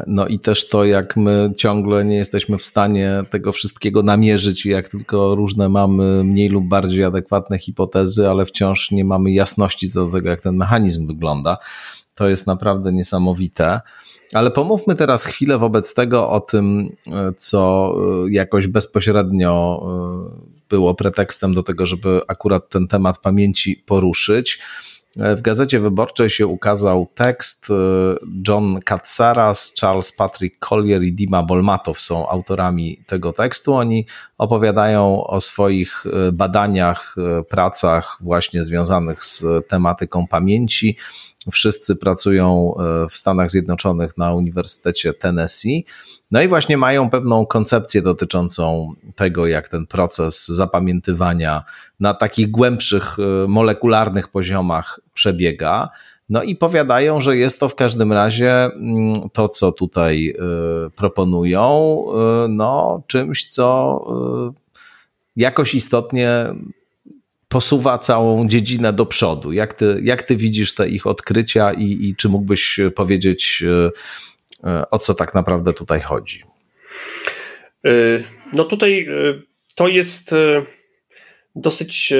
No i też to, jak my ciągle nie jesteśmy w stanie tego wszystkiego namierzyć, i jak tylko różne mamy mniej lub bardziej adekwatne hipotezy, ale wciąż nie mamy jasności co do tego, jak ten mechanizm wygląda. To jest naprawdę niesamowite. Ale pomówmy teraz chwilę wobec tego o tym, co e, jakoś bezpośrednio e, było pretekstem do tego, żeby akurat ten temat pamięci poruszyć. E, w Gazecie Wyborczej się ukazał tekst. John Katsaras, Charles Patrick Collier i Dima Bolmatow są autorami tego tekstu. Oni opowiadają o swoich badaniach, pracach właśnie związanych z tematyką pamięci Wszyscy pracują e, w Stanach Zjednoczonych na Uniwersytecie Tennessee. No i właśnie mają pewną koncepcję dotyczącą tego, jak ten proces zapamiętywania na takich głębszych, e, molekularnych poziomach przebiega. No i powiadają, że jest to w każdym razie mm, to, co tutaj e, proponują, no, czymś, co jakoś istotnie posuwa całą dziedzinę do przodu. Jak ty, jak ty widzisz te ich odkrycia i, i czy mógłbyś powiedzieć, e, e, o co tak naprawdę tutaj chodzi? E, no tutaj to jest dosyć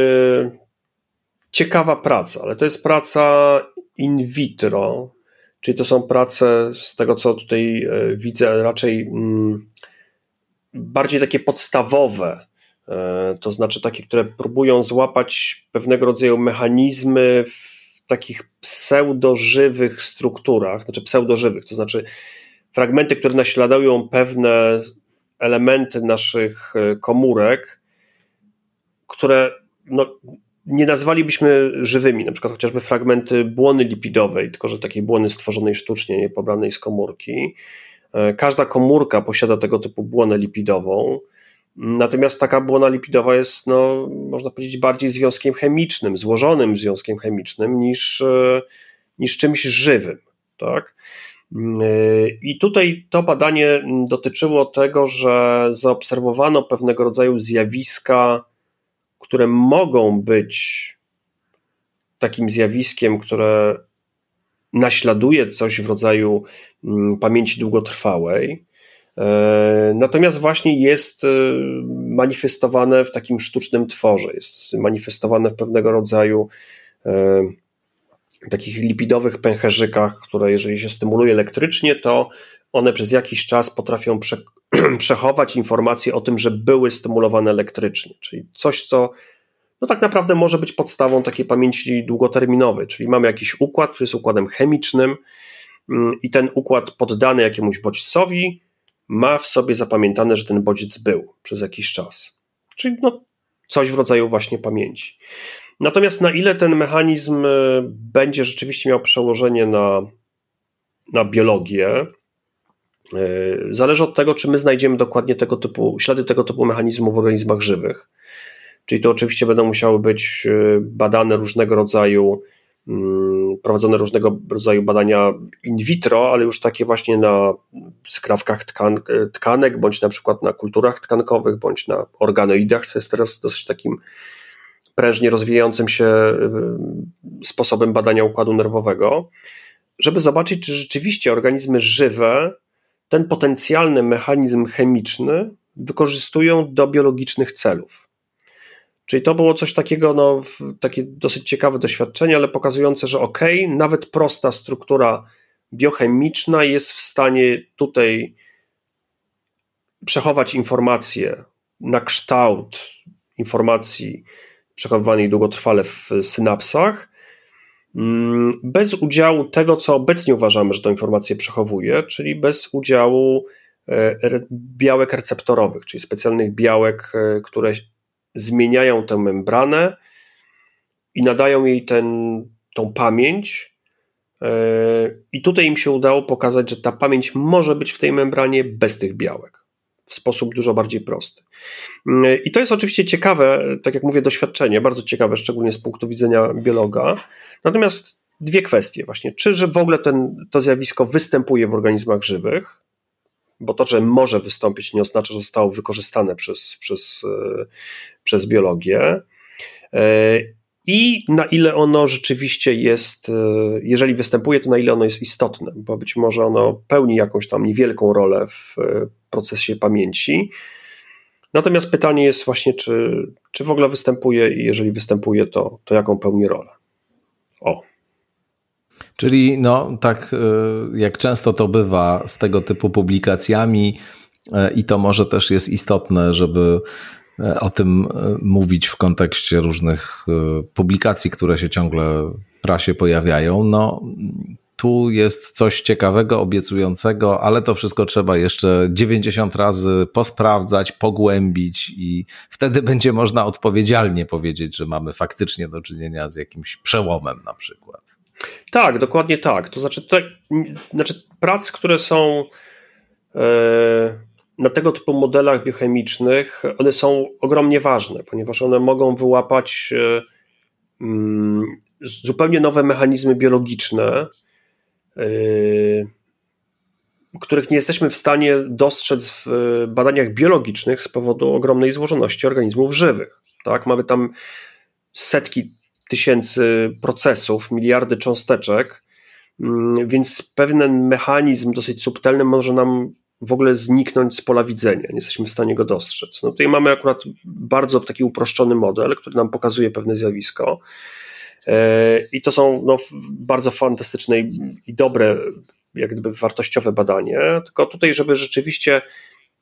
ciekawa praca, ale to jest praca in vitro, czyli to są prace z tego, co tutaj widzę, raczej mm, bardziej takie podstawowe, E, to znaczy takie, które próbują złapać pewnego rodzaju mechanizmy w takich pseudożywych strukturach, znaczy pseudożywych, to znaczy fragmenty, które naśladują pewne elementy naszych e, komórek, które no, nie nazwalibyśmy żywymi, na przykład chociażby fragmenty błony lipidowej, tylko że takiej błony stworzonej sztucznie, nie pobranej z komórki. E, każda komórka posiada tego typu błonę lipidową. Natomiast taka błona lipidowa jest, no, można powiedzieć, bardziej związkiem chemicznym, złożonym związkiem chemicznym niż, e, niż czymś żywym. Tak? E, I tutaj to badanie dotyczyło tego, że zaobserwowano pewnego rodzaju zjawiska, które mogą być takim zjawiskiem, które naśladuje coś w rodzaju mm, pamięci długotrwałej, natomiast właśnie jest e, manifestowane w takim sztucznym tworze, jest manifestowane w pewnego rodzaju e, takich lipidowych pęcherzykach, które jeżeli się stymuluje elektrycznie, to one przez jakiś czas potrafią prze, <clears throat> przechować informacje o tym, że były stymulowane elektrycznie, czyli coś, co no tak naprawdę może być podstawą takiej pamięci długoterminowej, czyli mamy jakiś układ, który jest układem chemicznym mm, i ten układ poddany jakiemuś bodźcowi ma w sobie zapamiętane, że ten bodziec był przez jakiś czas. Czyli no, coś w rodzaju właśnie pamięci. Natomiast na ile ten mechanizm e, będzie rzeczywiście miał przełożenie na, na biologię, Zależy od tego, czy my znajdziemy dokładnie tego typu, ślady tego typu mechanizmów w organizmach żywych. Czyli to oczywiście będą musiały być badane różnego rodzaju prowadzone różnego rodzaju badania in vitro, ale już takie właśnie na skrawkach tkan tkanek, bądź na przykład na kulturach tkankowych, bądź na organoidach, co jest teraz dosyć takim prężnie rozwijającym się y, sposobem badania układu nerwowego, żeby zobaczyć, czy rzeczywiście organizmy żywe ten potencjalny mechanizm chemiczny wykorzystują do biologicznych celów. Czyli to było coś takiego, no, takie dosyć ciekawe doświadczenie, ale pokazujące, że ok, nawet prosta struktura biochemiczna jest w stanie tutaj przechować informacje na kształt informacji przechowywanej długotrwale w synapsach, mm, bez udziału tego, co obecnie uważamy, że tę informację przechowuje, czyli bez udziału e, białek receptorowych, czyli specjalnych białek, e, które zmieniają tę membranę i nadają jej ten, tą pamięć. E, I tutaj im się udało pokazać, że ta pamięć może być w tej membranie bez tych białek. W sposób dużo bardziej prosty. E, I to jest oczywiście ciekawe, tak jak mówię, doświadczenie, bardzo ciekawe, szczególnie z punktu widzenia biologa. Natomiast dwie kwestie, właśnie. Czy że w ogóle ten, to zjawisko występuje w organizmach żywych, bo to, że może wystąpić, nie oznacza, że zostało wykorzystane przez, przez, e, przez biologię. E, I na ile ono rzeczywiście jest, e, jeżeli występuje, to na ile ono jest istotne, bo być może ono pełni jakąś tam niewielką rolę w procesie pamięci. Natomiast pytanie jest właśnie, czy, czy w ogóle występuje i jeżeli występuje, to, to jaką pełni rolę. O. Czyli no tak e, jak często to bywa z tego typu publikacjami e, i to może też jest istotne, żeby e, o tym mówić w kontekście różnych publikacji, które się ciągle w prasie pojawiają. No, tu jest coś ciekawego, obiecującego, ale to wszystko trzeba jeszcze 90 razy posprawdzać, pogłębić i wtedy będzie można odpowiedzialnie powiedzieć, że mamy faktycznie do czynienia z jakimś przełomem na przykład. Tak, dokładnie tak. To znaczy, to, znaczy prac, które są e, na tego typu modelach biochemicznych, one są ogromnie ważne, ponieważ one mogą wyłapać mm, zupełnie nowe mechanizmy biologiczne, e, których nie jesteśmy w stanie dostrzec w badaniach biologicznych z powodu ogromnej złożoności organizmów żywych. Tak? Mamy tam setki tysięcy procesów, miliardy cząsteczek, mm, więc pewien mechanizm dosyć subtelny może nam w ogóle zniknąć z pola widzenia, nie jesteśmy w stanie go dostrzec. No tutaj mamy akurat bardzo taki uproszczony model, który nam pokazuje pewne zjawisko. E, I to są no, bardzo fantastyczne i dobre, jak gdyby wartościowe badanie. Tylko tutaj, żeby rzeczywiście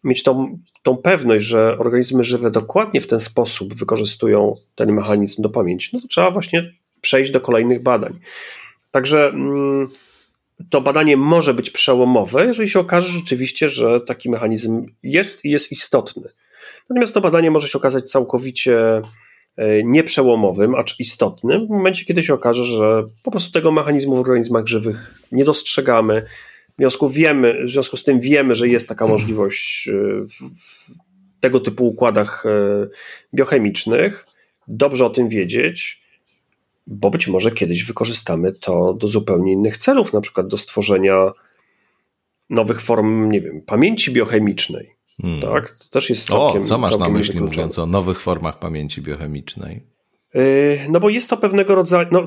mieć tą, tą pewność, że organizmy żywe dokładnie w ten sposób wykorzystują ten mechanizm do pamięci, no to trzeba właśnie przejść do kolejnych badań. Także mm, to badanie może być przełomowe, jeżeli się okaże rzeczywiście, że taki mechanizm jest i jest istotny. Natomiast to badanie może się okazać całkowicie e, nieprzełomowym, acz istotnym w momencie, kiedy się okaże, że po prostu tego mechanizmu w organizmach żywych nie dostrzegamy, w związku, wiemy, w związku z tym wiemy, że jest taka możliwość e, w, tego typu układach e, biochemicznych. Dobrze o tym wiedzieć, bo być może kiedyś wykorzystamy to do zupełnie innych celów, na przykład do stworzenia nowych form, nie wiem, pamięci biochemicznej. Hmm. Tak? To też jest całkiem. O, co masz na myśli, mówiąc o nowych formach pamięci biochemicznej? E, no bo jest to pewnego rodzaju. No,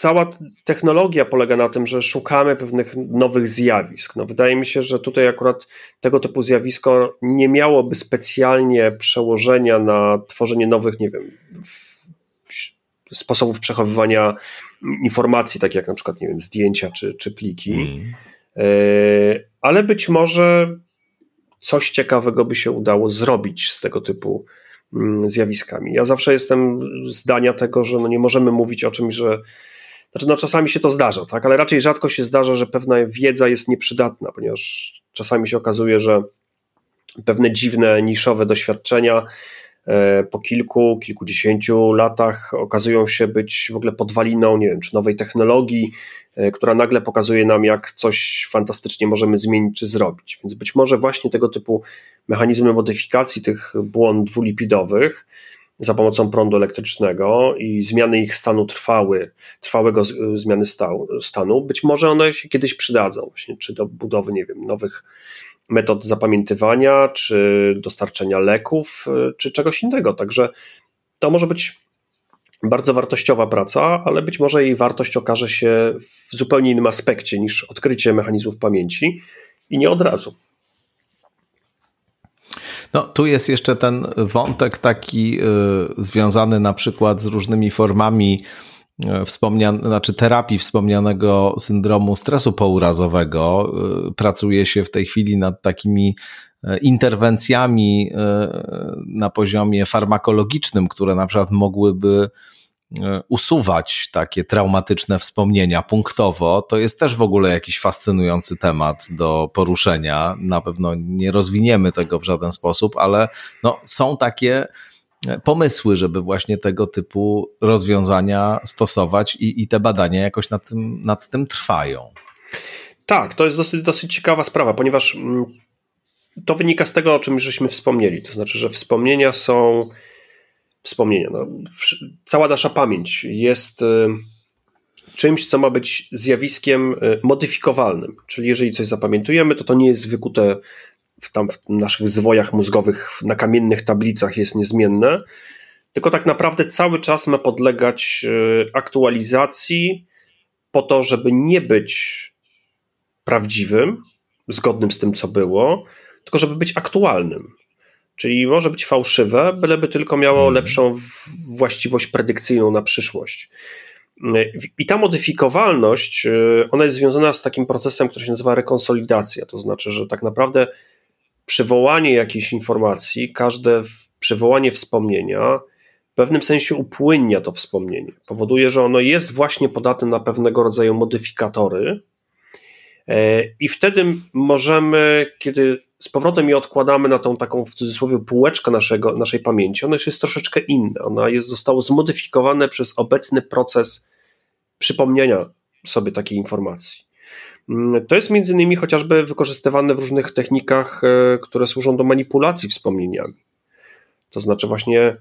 cała technologia polega na tym, że szukamy pewnych nowych zjawisk. No, wydaje mi się, że tutaj akurat tego typu zjawisko nie miałoby specjalnie przełożenia na tworzenie nowych, nie wiem, sposobów przechowywania informacji, tak jak na przykład, nie wiem, zdjęcia czy, czy pliki. Mm. Ale być może coś ciekawego by się udało zrobić z tego typu mm, zjawiskami. Ja zawsze jestem zdania tego, że no nie możemy mówić o czymś, że znaczy, no czasami się to zdarza, tak, ale raczej rzadko się zdarza, że pewna wiedza jest nieprzydatna, ponieważ czasami się okazuje, że pewne dziwne, niszowe doświadczenia e, po kilku, kilkudziesięciu latach okazują się być w ogóle podwaliną, nie wiem, czy nowej technologii, e, która nagle pokazuje nam, jak coś fantastycznie możemy zmienić czy zrobić. Więc być może właśnie tego typu mechanizmy modyfikacji tych błon dwulipidowych za pomocą prądu elektrycznego i zmiany ich stanu trwały, trwałego zmiany stanu, być może one się kiedyś przydadzą, właśnie, czy do budowy, nie wiem, nowych metod zapamiętywania, czy dostarczenia leków, czy czegoś innego. Także to może być bardzo wartościowa praca, ale być może jej wartość okaże się w zupełnie innym aspekcie niż odkrycie mechanizmów pamięci i nie od razu. No, tu jest jeszcze ten wątek taki y, związany na przykład z różnymi formami y, wspomnian, znaczy terapii wspomnianego syndromu stresu pourazowego. Y, pracuje się w tej chwili nad takimi interwencjami na poziomie farmakologicznym, które na przykład mogłyby usuwać takie traumatyczne wspomnienia punktowo, to jest też w ogóle jakiś fascynujący temat do poruszenia. Na pewno nie rozwiniemy tego w żaden sposób, ale no, są takie e, pomysły, żeby właśnie tego typu rozwiązania stosować i, i te badania jakoś nad tym, nad tym trwają. Tak, to jest dosyć, dosyć ciekawa sprawa, ponieważ mm, to wynika z tego, o czym żeśmy wspomnieli. To znaczy, że wspomnienia są wspomnienia. No, cała nasza pamięć jest y, czymś, co ma być zjawiskiem y, modyfikowalnym. Czyli jeżeli coś zapamiętujemy, to to nie jest wykute w, tam w naszych zwojach mózgowych, na kamiennych tablicach jest niezmienne, tylko tak naprawdę cały czas ma podlegać y, aktualizacji po to, żeby nie być prawdziwym, zgodnym z tym, co było, tylko żeby być aktualnym. Czyli może być fałszywe, byleby tylko miało hmm. lepszą właściwość predykcyjną na przyszłość. I ta modyfikowalność, y, ona jest związana z takim procesem, który się nazywa rekonsolidacja. To znaczy, że tak naprawdę przywołanie jakiejś informacji, każde przywołanie wspomnienia w pewnym sensie upłynnia to wspomnienie. Powoduje, że ono jest właśnie podatne na pewnego rodzaju modyfikatory. E, I wtedy możemy, kiedy z powrotem je odkładamy na tą taką w cudzysłowie półeczkę naszego, naszej pamięci, ono jest troszeczkę inne. Ona jest, zostało zmodyfikowane przez obecny proces przypomnienia sobie takiej informacji. Mm, to jest między innymi chociażby wykorzystywane w różnych technikach, e, które służą do manipulacji wspomnieniami. To znaczy właśnie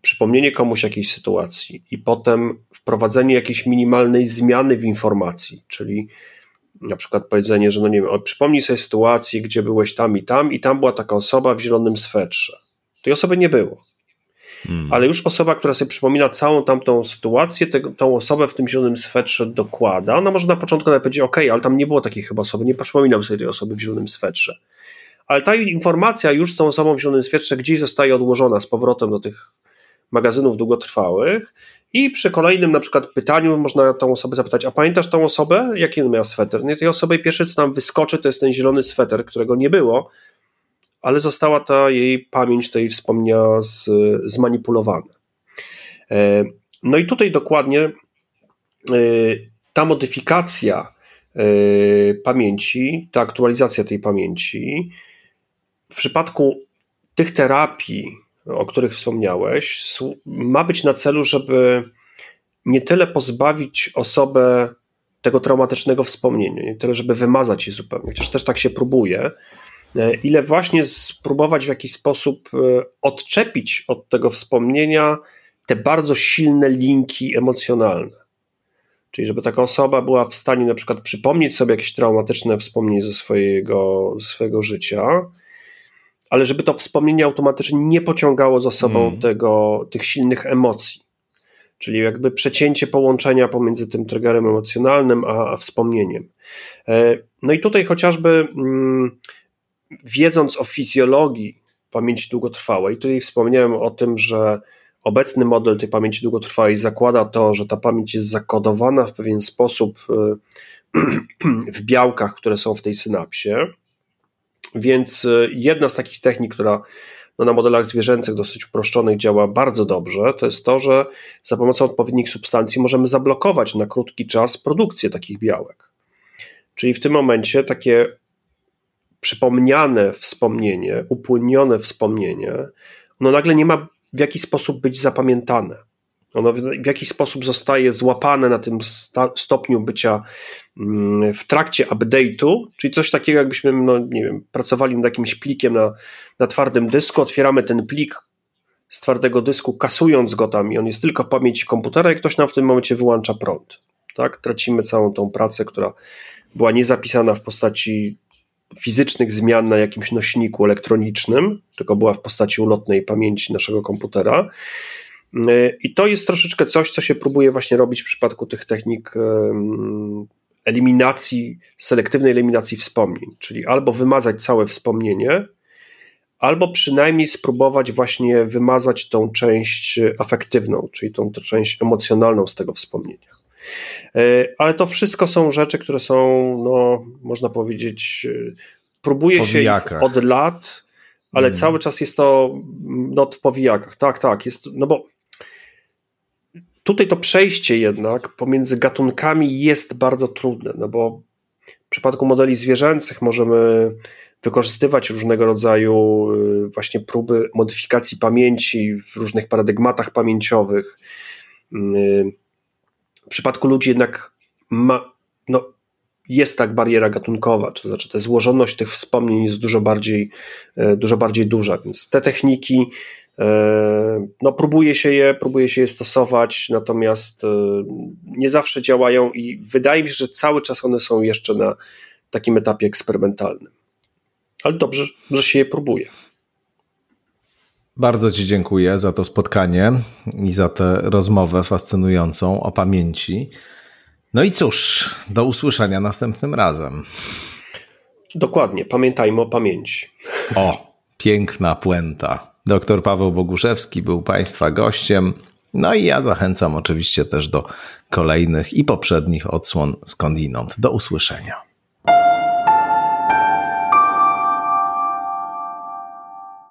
przypomnienie komuś jakiejś sytuacji i potem wprowadzenie jakiejś minimalnej zmiany w informacji, czyli na przykład powiedzenie, że no nie wiem, przypomnij sobie sytuację, gdzie byłeś tam i tam i tam była taka osoba w zielonym swetrze. Tej osoby nie było. Hmm. Ale już osoba, która sobie przypomina całą tamtą sytuację, te, tą osobę w tym zielonym swetrze dokłada. Ona może na początku nawet powiedzieć, ok, ale tam nie było takiej chyba osoby, nie przypominam sobie tej osoby w zielonym swetrze. Ale ta informacja już z tą osobą w zielonym swetrze gdzieś zostaje odłożona z powrotem do tych magazynów długotrwałych i przy kolejnym na przykład pytaniu można tą osobę zapytać, a pamiętasz tą osobę? Jaki on miał sweter? Nie, tej osobie pierwsze co tam wyskoczy to jest ten zielony sweter, którego nie było, ale została ta jej pamięć, tej wspomnienia z, zmanipulowana. E, no i tutaj dokładnie e, ta modyfikacja e, pamięci, ta aktualizacja tej pamięci w przypadku tych terapii, o których wspomniałeś, ma być na celu, żeby nie tyle pozbawić osobę tego traumatycznego wspomnienia, nie tyle, żeby wymazać je zupełnie, chociaż też tak się próbuje, e, ile właśnie spróbować w jakiś sposób e, odczepić od tego wspomnienia te bardzo silne linki emocjonalne. Czyli żeby taka osoba była w stanie na przykład przypomnieć sobie jakieś traumatyczne wspomnienie ze swojego, swojego życia, ale żeby to wspomnienie automatycznie nie pociągało za sobą mm. tego, tych silnych emocji. Czyli jakby przecięcie połączenia pomiędzy tym triggerem emocjonalnym a, a wspomnieniem. E, no i tutaj chociażby mm, wiedząc o fizjologii pamięci długotrwałej, tutaj wspomniałem o tym, że obecny model tej pamięci długotrwałej zakłada to, że ta pamięć jest zakodowana w pewien sposób e, <clears throat> w białkach, które są w tej synapsie. Więc e, jedna z takich technik, która no, na modelach zwierzęcych dosyć uproszczonych działa bardzo dobrze, to jest to, że za pomocą odpowiednich substancji możemy zablokować na krótki czas produkcję takich białek. Czyli w tym momencie takie przypomniane wspomnienie, upłynnione wspomnienie, no nagle nie ma w jaki sposób być zapamiętane. Ono w jakiś sposób zostaje złapane na tym stopniu bycia mm, w trakcie update'u, czyli coś takiego, jakbyśmy, no nie wiem, pracowali nad jakimś plikiem na, na twardym dysku, otwieramy ten plik z twardego dysku, kasując go tam i on jest tylko w pamięci komputera i ktoś nam w tym momencie wyłącza prąd. Tak? Tracimy całą tą pracę, która była niezapisana w postaci fizycznych zmian na jakimś nośniku elektronicznym, tylko była w postaci ulotnej pamięci naszego komputera. I to jest troszeczkę coś, co się próbuje właśnie robić w przypadku tych technik eliminacji, selektywnej eliminacji wspomnień, czyli albo wymazać całe wspomnienie, albo przynajmniej spróbować właśnie wymazać tą część afektywną, czyli tą, tą część emocjonalną z tego wspomnienia. E, ale to wszystko są rzeczy, które są, no, można powiedzieć, próbuje się ich od lat, ale hmm. cały czas jest to no, w powijakach. Tak, tak, jest, no bo tutaj to przejście jednak pomiędzy gatunkami jest bardzo trudne, no bo w przypadku modeli zwierzęcych możemy wykorzystywać różnego rodzaju y, właśnie próby modyfikacji pamięci w różnych paradygmatach pamięciowych. Y, w przypadku ludzi jednak ma, no, jest tak bariera gatunkowa, to znaczy ta złożoność tych wspomnień jest dużo bardziej, y, dużo bardziej duża, więc te techniki no, próbuje się je, próbuje się je stosować, natomiast nie zawsze działają i wydaje mi się, że cały czas one są jeszcze na takim etapie eksperymentalnym ale dobrze, że się je próbuje. Bardzo Ci dziękuję za to spotkanie i za tę rozmowę fascynującą o pamięci. No i cóż, do usłyszenia następnym razem. Dokładnie, pamiętajmy o pamięci. O, piękna puenta. Doktor Paweł Boguszewski był Państwa gościem. No i ja zachęcam oczywiście też do kolejnych i poprzednich odsłon skądinąd. Do usłyszenia.